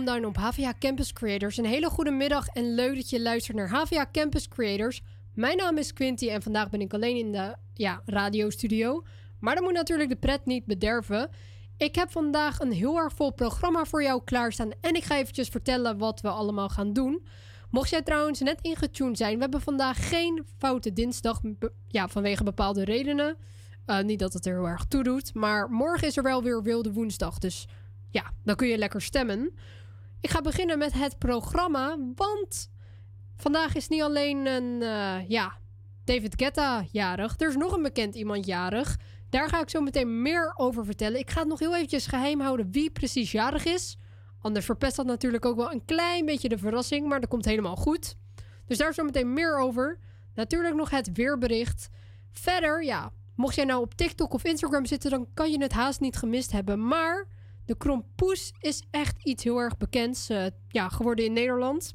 dan op HVA Campus Creators. Een hele goede middag en leuk dat je luistert naar HVA Campus Creators. Mijn naam is Quinty en vandaag ben ik alleen in de ja, radiostudio. Maar dat moet natuurlijk de pret niet bederven. Ik heb vandaag een heel erg vol programma voor jou klaarstaan. En ik ga eventjes vertellen wat we allemaal gaan doen. Mocht jij trouwens net ingetuned zijn, we hebben vandaag geen foute dinsdag. Ja, vanwege bepaalde redenen. Eh, niet dat het er heel erg toe doet. Maar morgen is er wel weer wilde woensdag. Dus ja, dan kun je lekker stemmen. Ik ga beginnen met het programma. Want vandaag is niet alleen een, eh, ja, David Guetta jarig. Er is nog een bekend iemand jarig. Daar ga ik zo meteen meer over vertellen. Ik ga het nog heel eventjes geheim houden wie precies jarig is. Anders verpest dat natuurlijk ook wel een klein beetje de verrassing. Maar dat komt helemaal goed. Dus daar zo meteen meer over. Natuurlijk nog het weerbericht. Verder, ja, mocht jij nou op TikTok of Instagram zitten, dan kan je het haast niet gemist hebben. Maar de krompoes is echt iets heel erg bekends eh, ja, geworden in Nederland.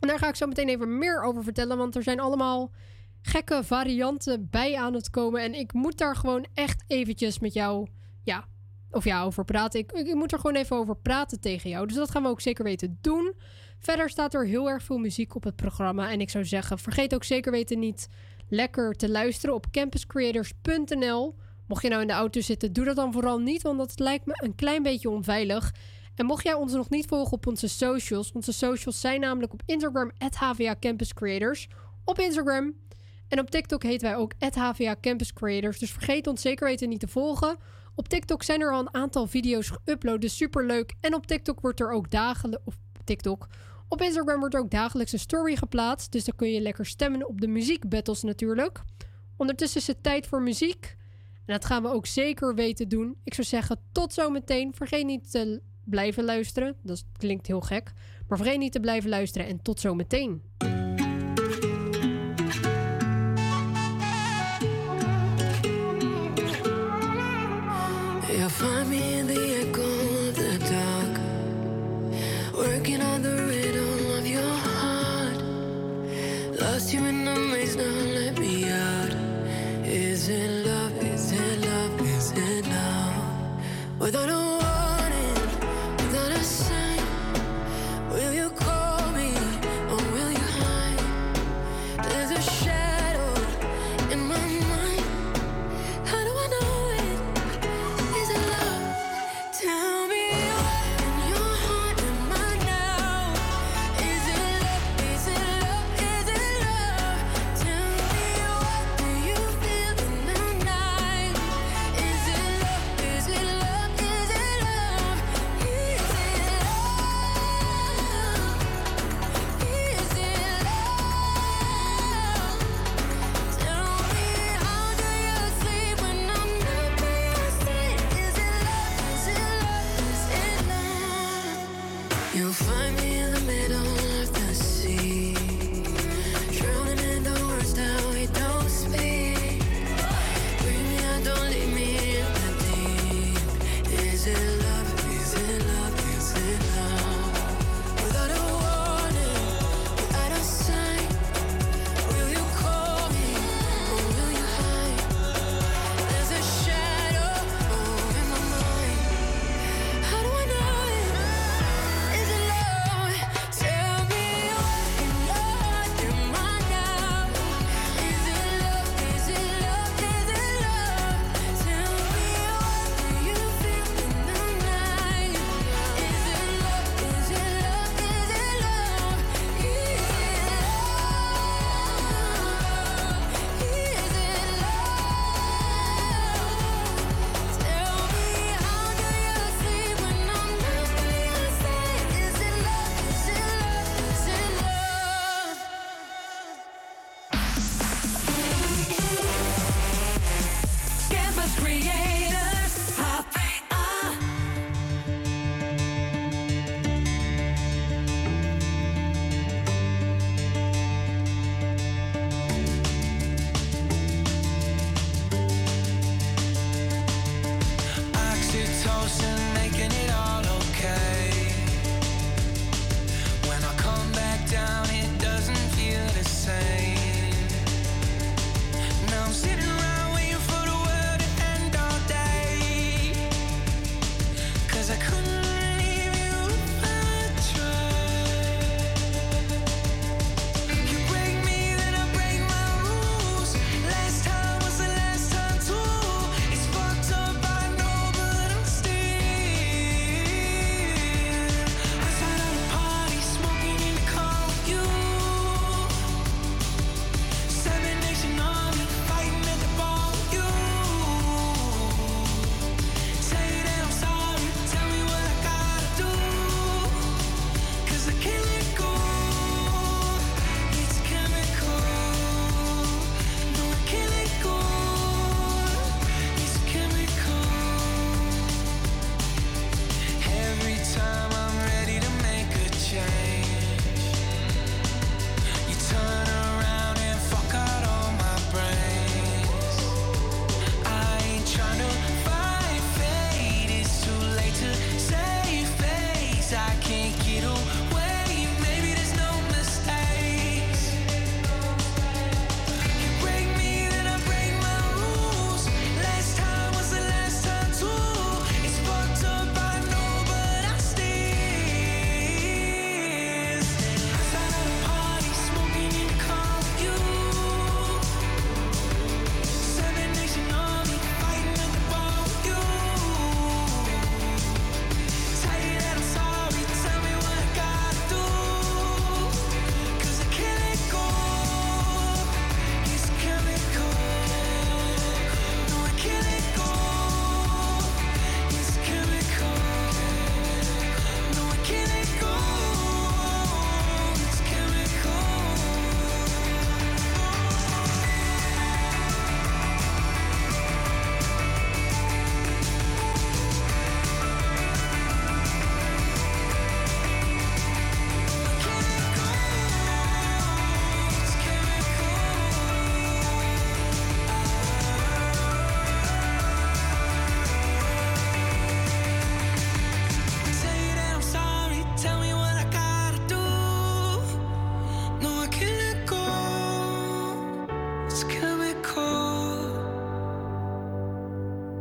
En daar ga ik zo meteen even meer over vertellen, want er zijn allemaal gekke varianten bij aan het komen. En ik moet daar gewoon echt eventjes met jou, ja, of ja, over praten. Ik, ik moet er gewoon even over praten tegen jou. Dus dat gaan we ook zeker weten doen. Verder staat er heel erg veel muziek op het programma. En ik zou zeggen, vergeet ook zeker weten niet lekker te luisteren op campuscreators.nl. Mocht je nou in de auto zitten, doe dat dan vooral niet, want dat lijkt me een klein beetje onveilig. En mocht jij ons nog niet volgen op onze socials, onze socials zijn namelijk op Instagram HVA Campus Creators, op Instagram. En op TikTok heten wij ook HVA Campus Creators, dus vergeet ons zeker weten niet te volgen. Op TikTok zijn er al een aantal video's geüpload, dus superleuk. En op TikTok wordt er ook dagelijks, of TikTok, op Instagram wordt er ook dagelijks een story geplaatst, dus dan kun je lekker stemmen op de muziekbattles natuurlijk. Ondertussen is het tijd voor muziek. En dat gaan we ook zeker weten doen. Ik zou zeggen, tot zometeen. Vergeet niet te blijven luisteren. Dat klinkt heel gek. Maar vergeet niet te blijven luisteren en tot zometeen. You'll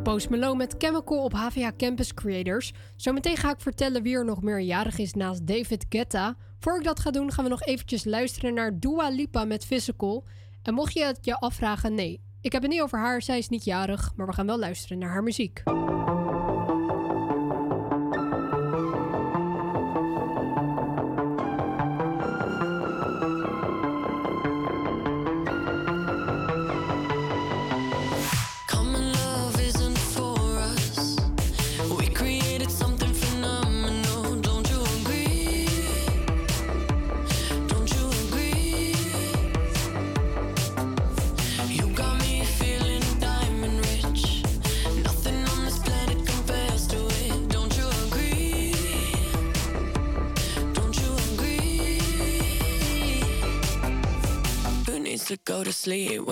Post Malone met Chemical op HVA Campus Creators. Zometeen ga ik vertellen wie er nog meer jarig is naast David Guetta. Voor ik dat ga doen, gaan we nog eventjes luisteren naar Dua Lipa met Physical. En mocht je het je afvragen, nee, ik heb het niet over haar, zij is niet jarig, maar we gaan wel luisteren naar haar muziek.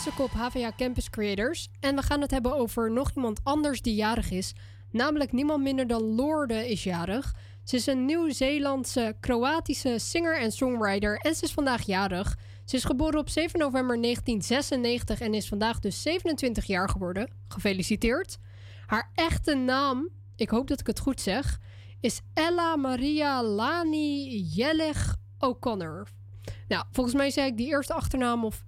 Op HVA Campus Creators. En we gaan het hebben over nog iemand anders die jarig is. Namelijk niemand minder dan Lorde is jarig. Ze is een Nieuw-Zeelandse, Kroatische singer en songwriter. En ze is vandaag jarig. Ze is geboren op 7 november 1996 en is vandaag dus 27 jaar geworden. Gefeliciteerd. Haar echte naam, ik hoop dat ik het goed zeg, is Ella Maria Lani Jelleg O'Connor. Nou, volgens mij zei ik die eerste achternaam of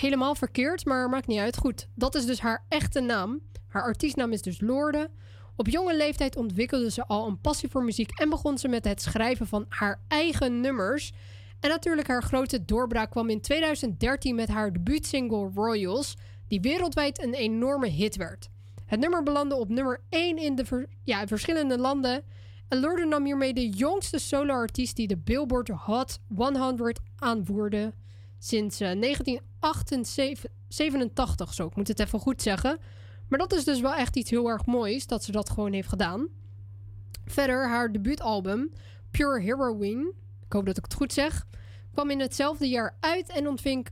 helemaal verkeerd, maar maakt niet uit. Goed, dat is dus haar echte naam. Haar artiestnaam is dus Lorde. Op jonge leeftijd ontwikkelde ze al een passie voor muziek en begon ze met het schrijven van haar eigen nummers. En natuurlijk haar grote doorbraak kwam in 2013 met haar debuutsingle Royals, die wereldwijd een enorme hit werd. Het nummer belandde op nummer 1 in de verschillende landen. En Lorde nam hiermee de jongste solo-artiest die de Billboard Hot 100 aanvoerde sinds eh, 1987. Zo, ik moet het even goed zeggen. Maar dat is dus wel echt iets heel erg moois dat ze dat gewoon heeft gedaan. Verder, haar debuutalbum Pure Heroine, ik hoop dat ik het goed zeg, kwam in hetzelfde jaar uit en ontving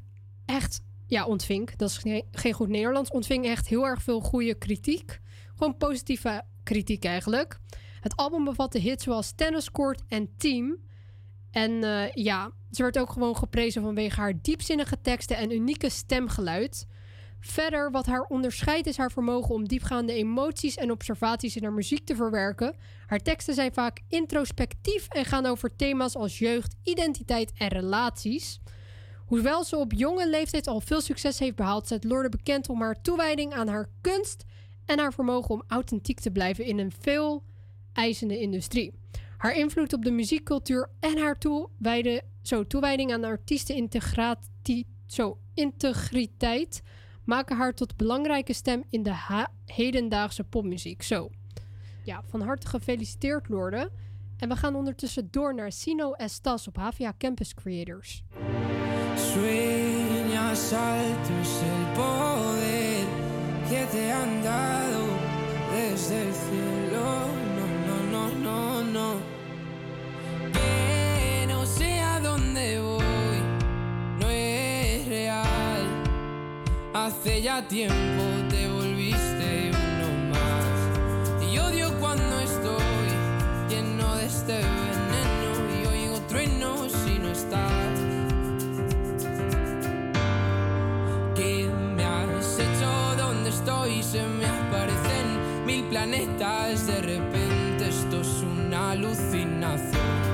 echt, ja, ontving, dat is geen goed Nederlands, ontving echt heel erg veel goede kritiek. Gewoon positieve kritiek eigenlijk. Het album bevatte hits zoals Tennis Court en Team. En eh, ja, ze werd ook gewoon geprezen vanwege haar diepzinnige teksten en unieke stemgeluid. Verder, wat haar onderscheidt is haar vermogen om diepgaande emoties en observaties in haar muziek te verwerken. Haar teksten zijn vaak introspectief en gaan over thema's als jeugd, identiteit en relaties. Hoewel ze op jonge leeftijd al veel succes heeft behaald, staat Lorde bekend om haar toewijding aan haar kunst en haar vermogen om authentiek te blijven in een veel eisende industrie. Haar invloed op de muziekcultuur en haar toewijding aan artiestenintegratie, zo, integriteit maken haar tot belangrijke stem in de hedendaagse popmuziek. Zo. Ja, van harte gefeliciteerd, Lorde. En we gaan ondertussen door naar Sino Estas op HVA Campus Creators. Sueñas poder que te dado desde el. Hace ya tiempo te volviste uno más. Y odio cuando estoy lleno de este veneno y oigo truenos si no estás. ¿Qué me has hecho? ¿Dónde estoy? Se me aparecen mil planetas. De repente esto es una alucinación.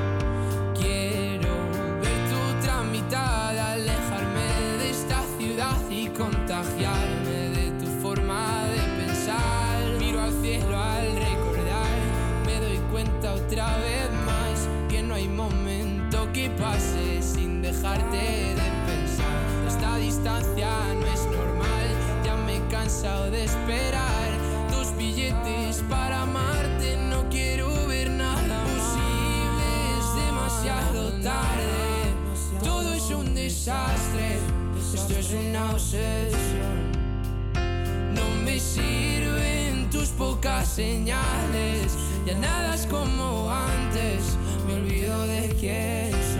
No es normal, ya me he cansado de esperar tus billetes para amarte. No quiero ver nada posible, es demasiado tarde. Todo es un desastre, esto es una obsesión. No me sirven tus pocas señales, ya nada es como antes, me olvido de quién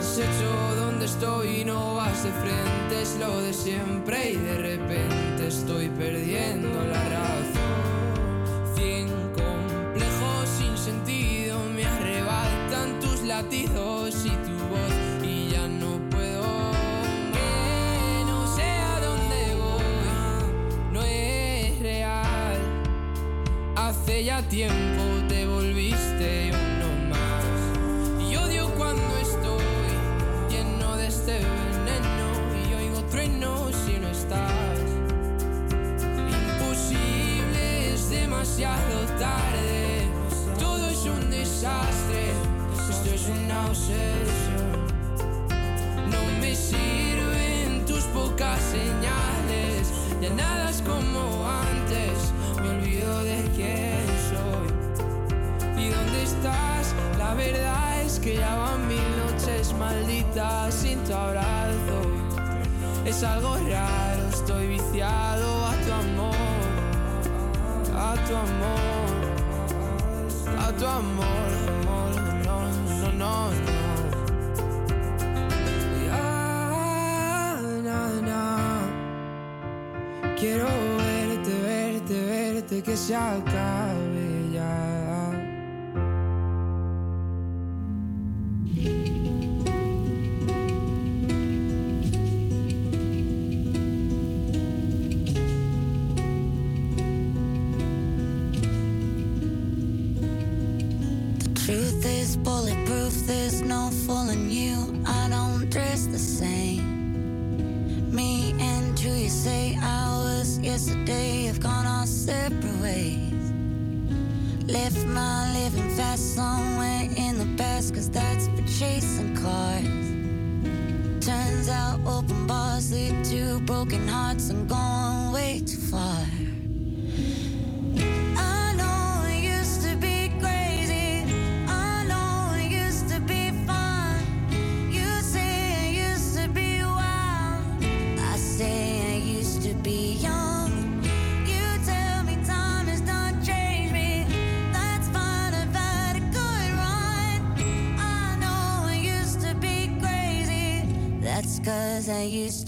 hecho? ¿Dónde estoy? No vas de frente, es lo de siempre y de repente estoy perdiendo la razón. Cien complejos sin sentido me arrebatan tus latidos y tu voz y ya no puedo. Que no sé a dónde voy, no es real. Hace ya tiempo demasiado tarde. Todo es un desastre. Esto es una obsesión. No me sirven tus pocas señales. Ya nada es como antes. Me olvido de quién soy. ¿Y dónde estás? La verdad es que ya van mil noches malditas sin tu abrazo. Es algo raro, estoy viciado a tu amor, tu amor, a tu amor, amor, no, no, no, no. Ya. Quiero verte, verte, verte, que se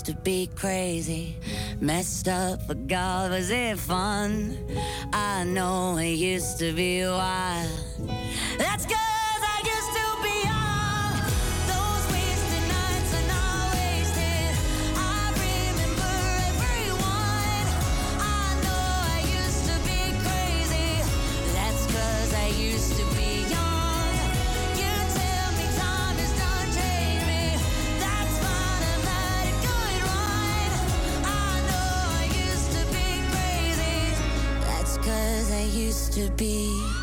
used to be crazy, messed up, but God, was it fun? I know it used to be wild. Let's go! to be.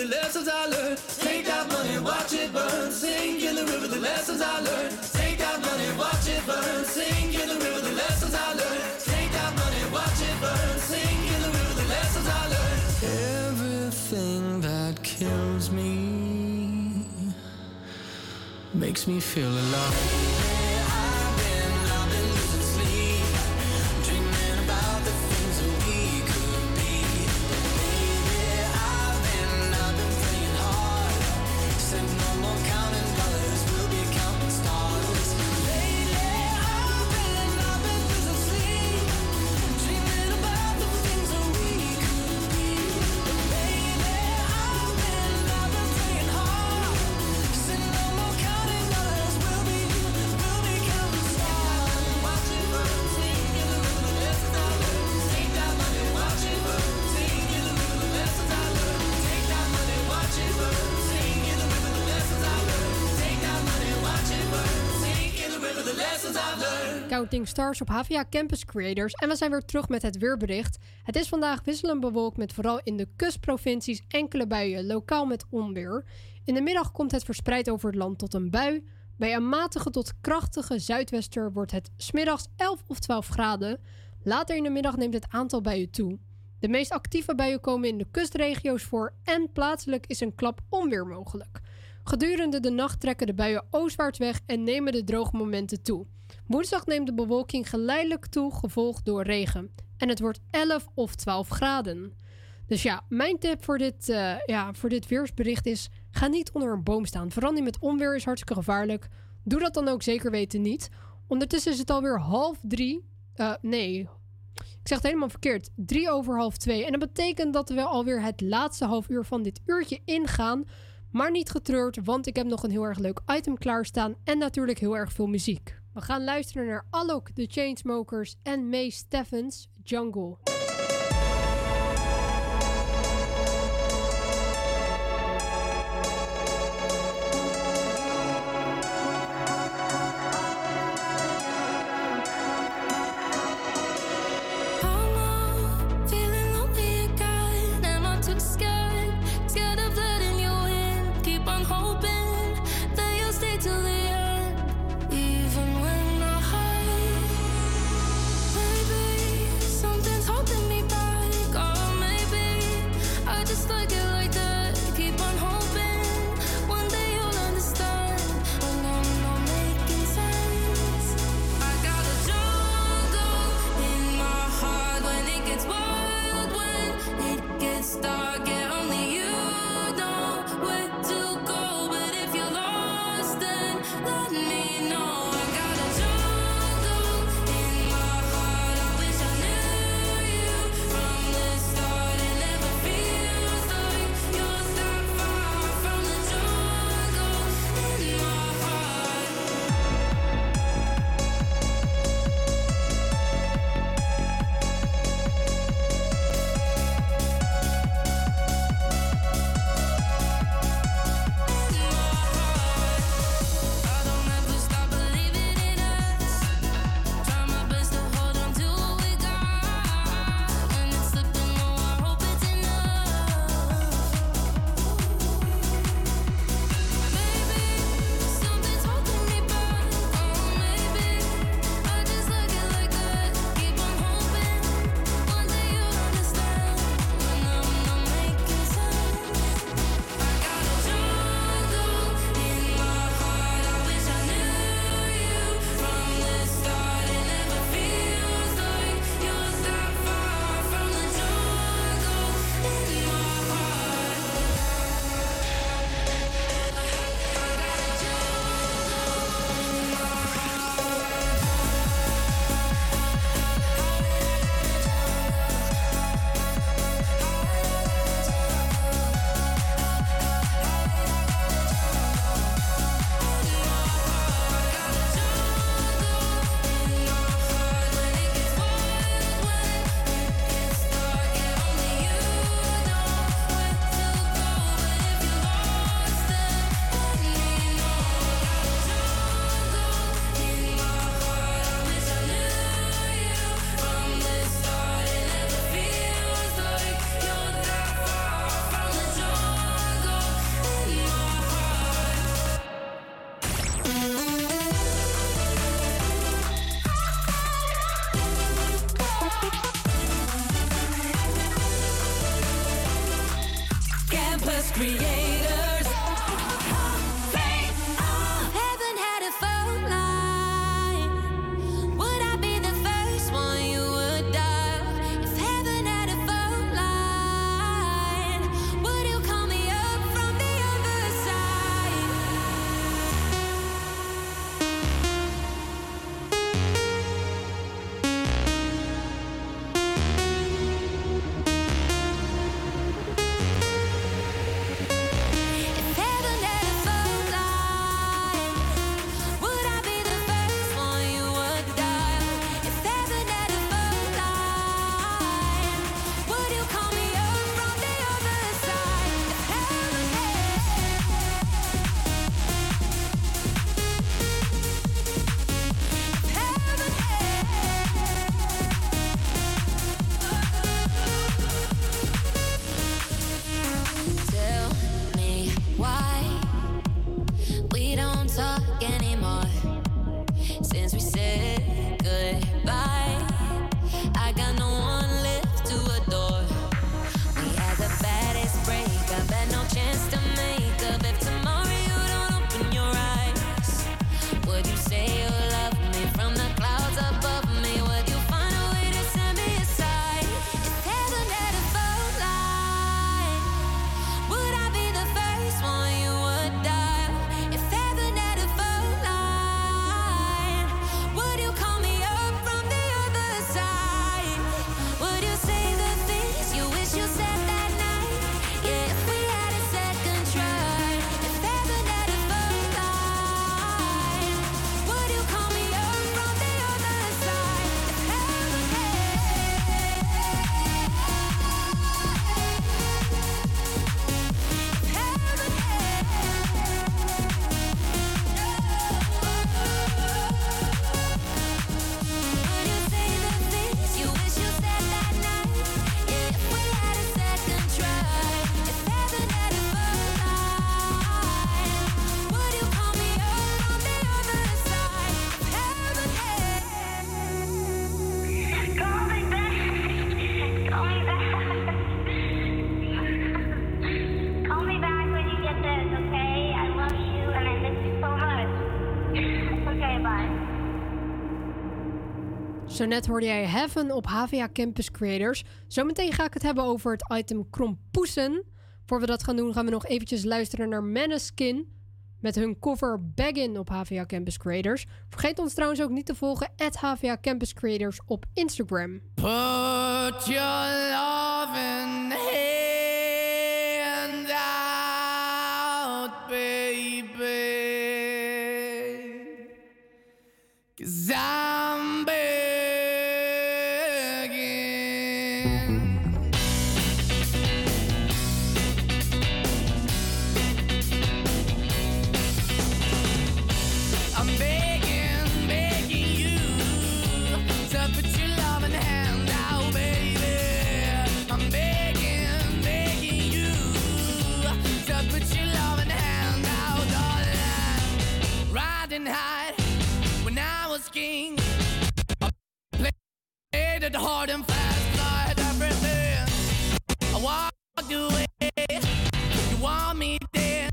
the lessons I learned. Take that money, watch it burn. Sing in the river the lessons I learned. Take that money, watch it burn. Sing in the river the lessons I learned. Take that money, watch it burn. Sing in the river the lessons I learned. Everything that kills me makes me feel alive. Counting Stars op HVA Campus Creators en we zijn weer terug met het weerbericht. Het is vandaag wisselend bewolkt met vooral in de kustprovincies enkele buien, lokaal met onweer. In de middag komt het verspreid over het land tot een bui. Bij een matige tot krachtige zuidwester wordt het smiddags 11 of 12 graden. Later in de middag neemt het aantal buien toe. De meest actieve buien komen in de kustregio's voor en plaatselijk is een klap onweer mogelijk. Gedurende de nacht trekken de buien oostwaarts weg en nemen de droogmomenten toe. Woensdag neemt de bewolking geleidelijk toe, gevolgd door regen. En het wordt 11 of 12 graden. Dus ja, mijn tip voor dit, eh, ja, voor dit weersbericht is: ga niet onder een boom staan. Vooral met onweer is hartstikke gevaarlijk. Doe dat dan ook zeker weten niet. Ondertussen is het alweer half drie. Eh, nee, ik zeg het helemaal verkeerd. Drie over half twee. En dat betekent dat we alweer het laatste half uur van dit uurtje ingaan. Maar niet getreurd, want ik heb nog een heel erg leuk item klaarstaan. En natuurlijk heel erg veel muziek. We gaan luisteren naar Alok, The Chainsmokers en May Steffens, Jungle. Zo net hoorde jij Heaven op HVA Campus Creators. Zometeen ga ik het hebben over het item Krompoesen. Voor we dat gaan doen gaan we nog eventjes luisteren naar Maneskin... met hun cover Baggin op HVA Campus Creators. Vergeet ons trouwens ook niet te volgen... at HVA Campus Creators op Instagram. Put your loving hand it hard and fast, I had everything. I walked away. You want me then,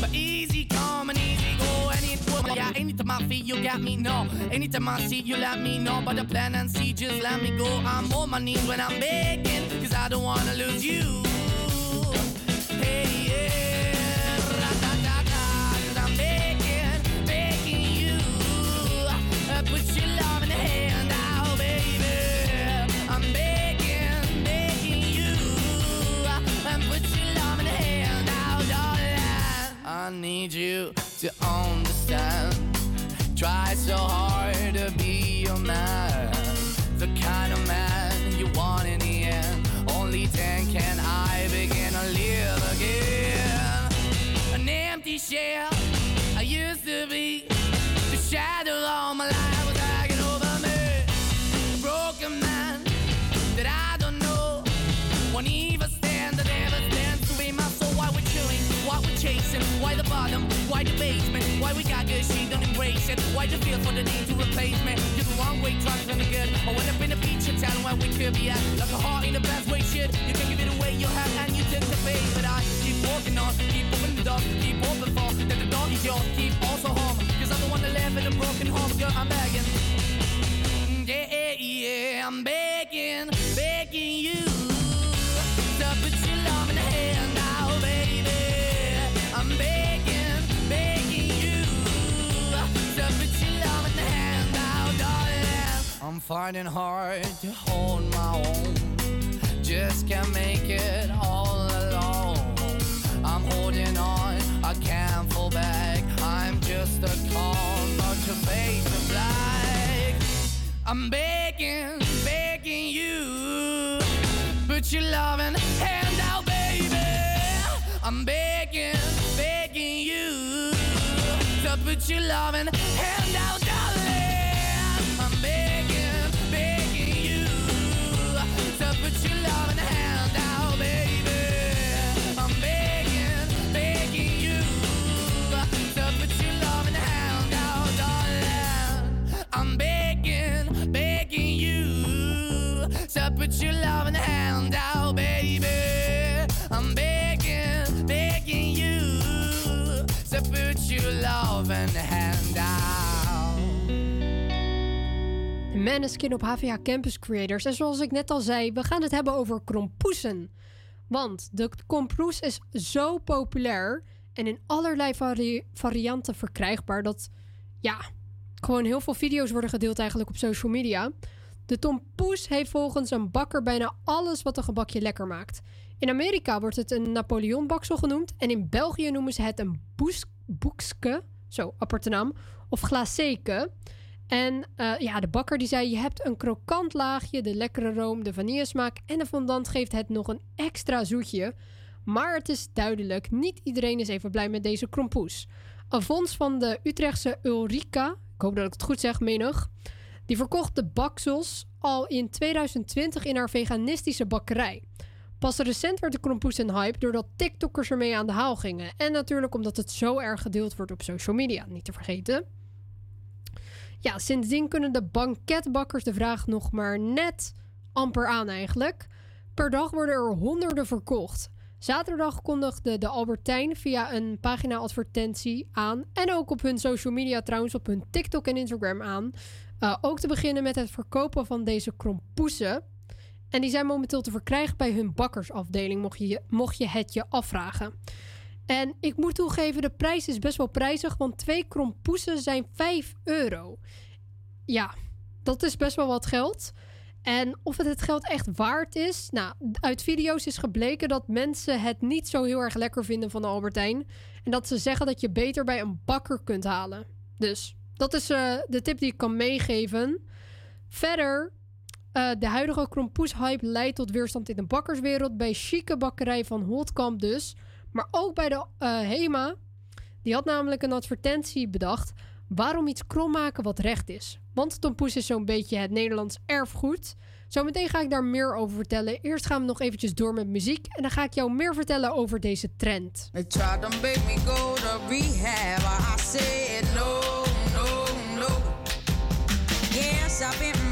but easy come and easy go, it. Yeah, anytime I feel you got me, no. Anytime I see you, let me know. But the plan and see, just let me go. I'm on my knees when I'm begging, cause I don't wanna lose you. Hey, yeah, ra-da-da-da, 'cause I'm begging, begging you. uh, Put your I need you to understand. Try so hard to be your man. The kind of man you want in the end. Only then can I begin to live again. An empty shell bottom, why basement, why we got good, she don't embrace it. Why the feel for the need to replace me? You're the wrong way, trying to good. I went up in a feature town where we could be at. Like a heart in the best way, shit. You can give it away, you have, and you tend to pay. But I keep walking on, keep moving the dog, keep open for that the dog is yours, keep also home. Cause I'm the one that live in a broken home, girl, I'm begging. Yeah, yeah, I'm begging, begging you finding hard to hold my own. Just can't make it all alone. I'm holding on, I can't fall back. I'm just a call, bunch of face of black. I'm begging, begging you. Put your loving hand out, baby. I'm begging, begging you. To put your loving hand out, your loving hand out. Maneskin op HVA Campus Creators. En zoals ik net al zei, we gaan het hebben over krompoesen. Want de krompoes is zo populair en in allerlei vari- varianten verkrijgbaar dat ja, gewoon heel veel video's worden gedeeld eigenlijk op social media. De tompoes heeft volgens een bakker bijna alles wat een gebakje lekker maakt. In Amerika wordt het een Napoleonbaksel genoemd en in België noemen ze het een boekske, zo aparte naam, of glacéke. En eh, ja, de bakker die zei: Je hebt een krokant laagje, de lekkere room, de vanillesmaak en de fondant geeft het nog een extra zoetje. Maar het is duidelijk, niet iedereen is even blij met deze krompoes. Fonds van de Utrechtse Ulrika, ik hoop dat ik het goed zeg, menig, die verkocht de baksels al in 2020 in haar veganistische bakkerij. Pas recent werd de krompoes een hype doordat TikTokkers ermee aan de haal gingen. En natuurlijk omdat het zo erg gedeeld wordt op social media, niet te vergeten. Ja, sindsdien kunnen de banketbakkers de vraag nog maar net amper aan eigenlijk. Per dag worden er honderden verkocht. Zaterdag kondigde de Albertijn via een pagina advertentie aan. En ook op hun social media trouwens, op hun TikTok en Instagram aan. Eh, ook te beginnen met het verkopen van deze krompoesen. En die zijn momenteel te verkrijgen bij hun bakkersafdeling, mocht je, mocht je het je afvragen. En ik moet toegeven, de prijs is best wel prijzig, want twee krompoesen zijn 5 euro. Ja, dat is best wel wat geld. En of het het geld echt waard is? Nou, uit video's is gebleken dat mensen het niet zo heel erg lekker vinden van de Albertijn. En dat ze zeggen dat je beter bij een bakker kunt halen. Dus dat is eh, de tip die ik kan meegeven. Verder, eh, de huidige krompoes-hype leidt tot weerstand in de bakkerswereld. Bij chique bakkerij van Holtkamp dus... Maar ook bij de eh, HEMA. Die had namelijk een advertentie bedacht. Waarom iets krom maken wat recht is? Want tompoes is zo'n beetje het Nederlands erfgoed. Zometeen ga ik daar meer over vertellen. Eerst gaan we nog eventjes door met muziek. En dan ga ik jou meer vertellen over deze trend. I've been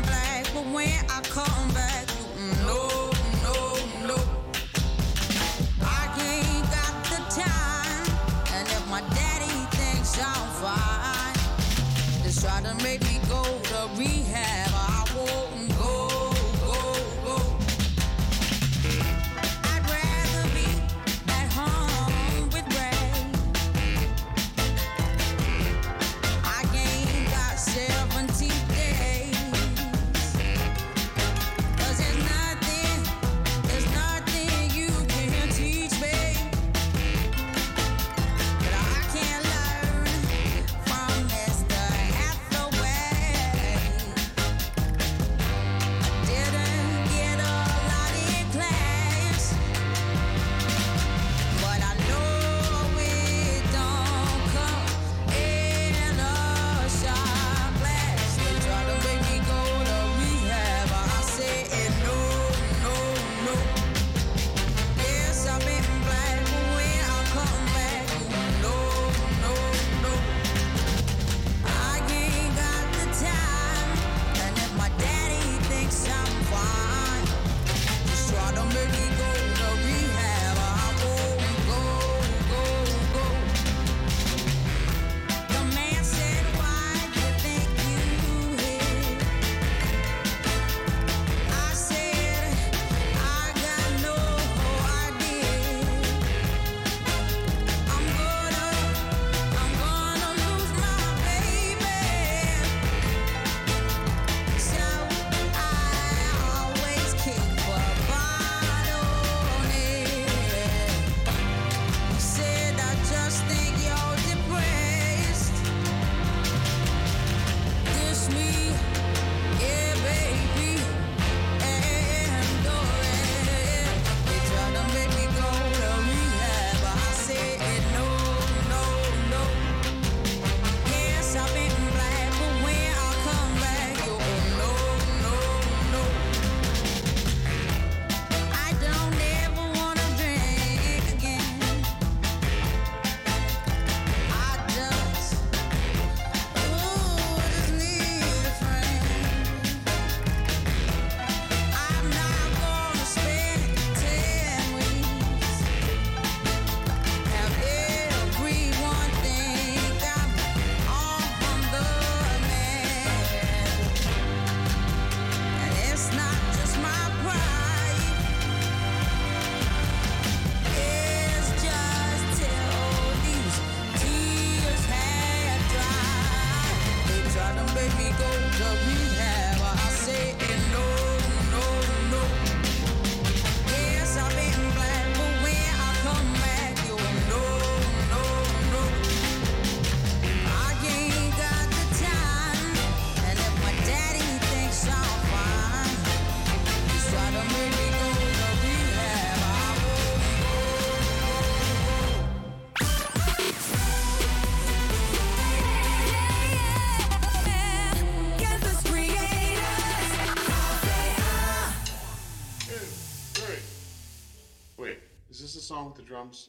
comes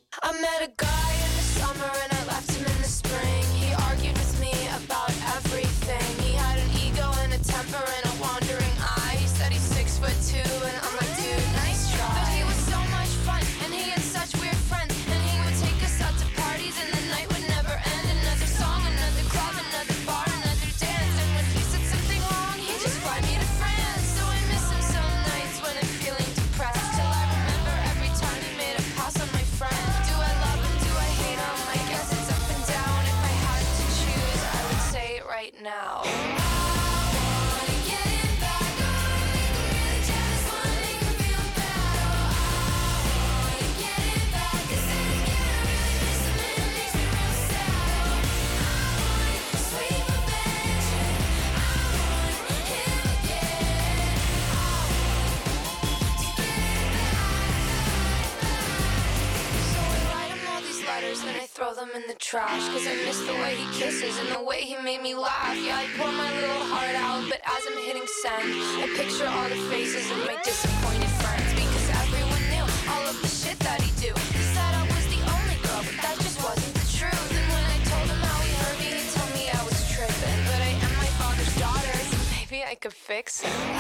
trash. Cause I miss the way he kisses and the way he made me laugh. Yeah, I pour my little heart out, but as I'm hitting send, I picture all the faces of my disappointed friends. Because everyone knew all of the shit that he do. He said I was the only girl, but that just wasn't the truth. And when I told him how he hurt me, he told me I was tripping. But I am my father's daughter, so maybe I could fix it.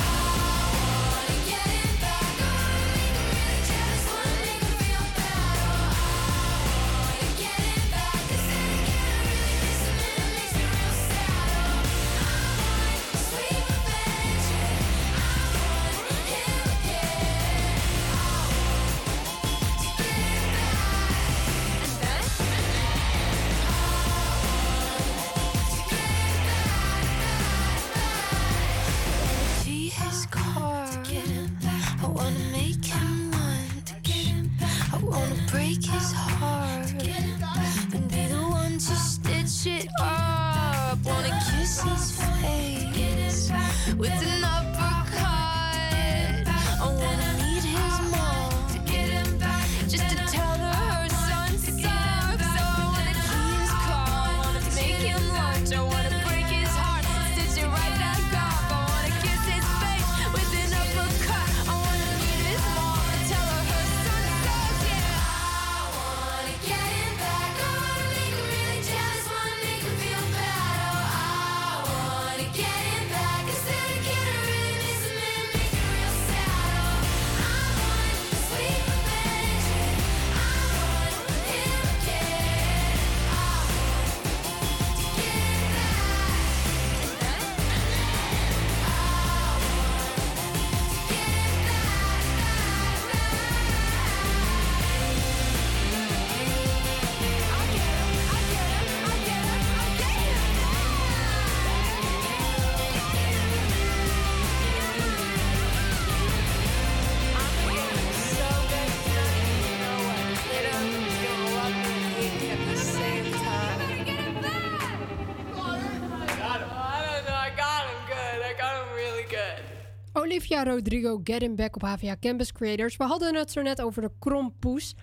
Olivia Rodrigo, Get Him Back op HVA Campus Creators. We hadden het zo net over de krompoes.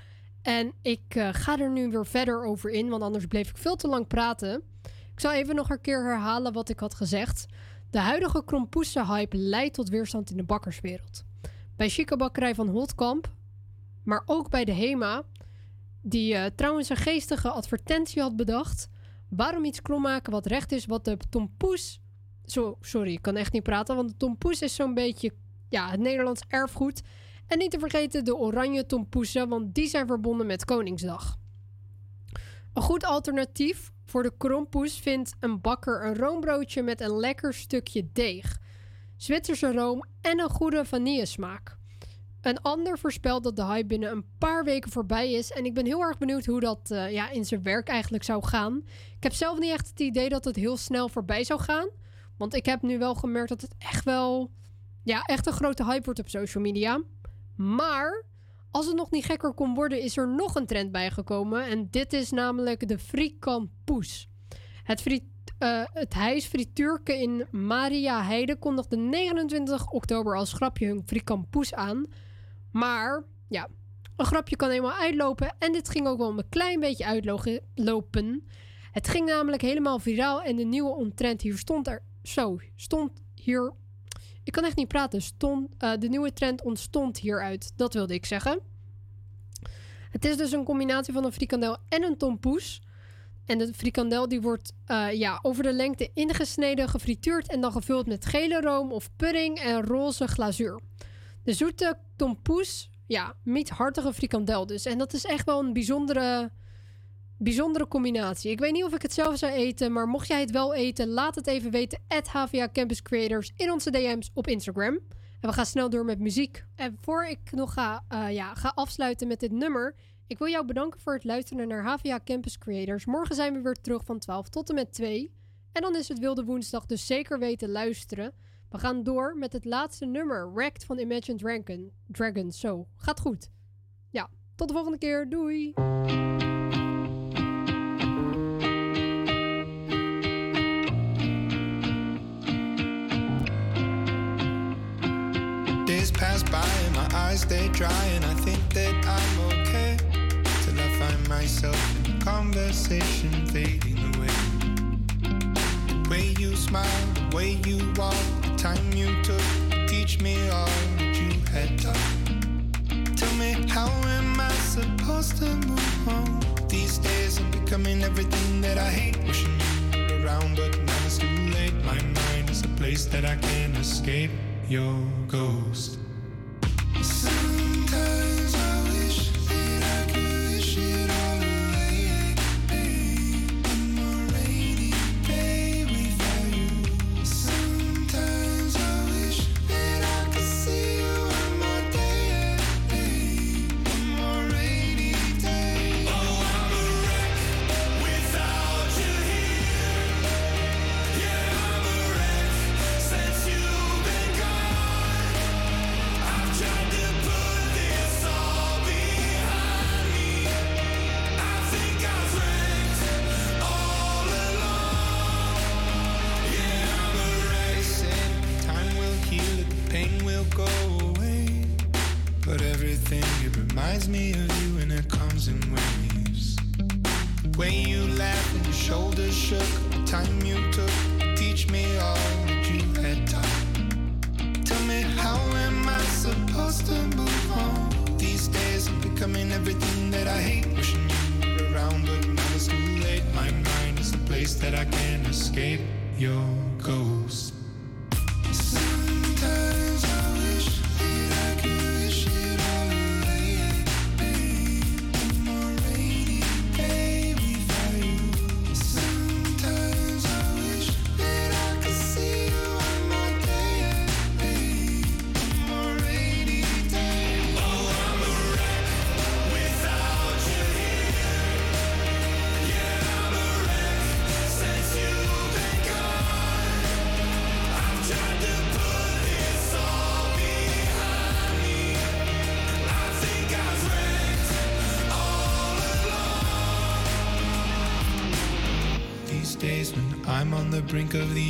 En ik eh, ga er nu weer verder over in, want anders bleef ik veel te lang praten. Ik zal even nog een keer herhalen wat ik had gezegd. De huidige krompoesenhype leidt tot weerstand in de bakkerswereld. Bij Chica Bakkerij van Holtkamp, maar ook bij de HEMA, die eh, trouwens een geestige advertentie had bedacht. Waarom iets krom maken wat recht is, wat de tompoes... Zo, sorry, ik kan echt niet praten, want de tompoes is zo'n beetje ja, het Nederlands erfgoed. En niet te vergeten de oranje tompoesen, want die zijn verbonden met Koningsdag. Een goed alternatief voor de krompoes vindt een bakker een roombroodje met een lekker stukje deeg, Zwitserse room en een goede vanillesmaak. Een ander voorspelt dat de hype binnen een paar weken voorbij is. En ik ben heel erg benieuwd hoe dat eh, ja, in zijn werk eigenlijk zou gaan. Ik heb zelf niet echt het idee dat het heel snel voorbij zou gaan. Want ik heb nu wel gemerkt dat het echt wel ja, echt een grote hype wordt op social media. Maar als het nog niet gekker kon worden, is er nog een trend bijgekomen. En dit is namelijk de frikampoes. Het, friet, eh, het huis Frituurke in Maria Heide kondigde 29 oktober als grapje hun frikampoes aan. Maar ja, een grapje kan eenmaal uitlopen. En dit ging ook wel een klein beetje uitlopen. Het ging namelijk helemaal viraal en de nieuwe ontrend hier stond er. Zo, stond hier. Ik kan echt niet praten. Stond, eh, de nieuwe trend ontstond hieruit. Dat wilde ik zeggen. Het is dus een combinatie van een frikandel en een tompoes. En de frikandel die wordt eh, ja, over de lengte ingesneden, gefrituurd en dan gevuld met gele room of pudding en roze glazuur. De zoete tompoes, ja, hartige frikandel dus. En dat is echt wel een bijzondere, bijzondere combinatie. Ik weet niet of ik het zelf zou eten, maar mocht jij het wel eten, laat het even weten. At HVA Campus Creators in onze DM's op Instagram. En we gaan snel door met muziek. En voor ik nog ga, eh, ja, ga afsluiten met dit nummer... Ik wil jou bedanken voor het luisteren naar HVA Campus Creators. Morgen zijn we weer terug van 12 tot en met 2. En dan is het Wilde Woensdag, dus zeker weten luisteren. We gaan door met het laatste nummer, Wrecked van Imagine Dragon. Dragons, zo. Gaat goed. Ja, tot de volgende keer. Doei! by, my eyes they dry, and I think that I'm okay. Till I find myself in a conversation fading away. The way you smile, the way you walk, the time you took, to teach me all that you had taught. Tell me, how am I supposed to move on? These days I'm becoming everything that I hate, wishing you were around, but now it's too late. My mind is a place that I can't escape your ghost. that I hate wishing you were around, but now it's too late. My mind is the place that I can't escape your ghost. brink of the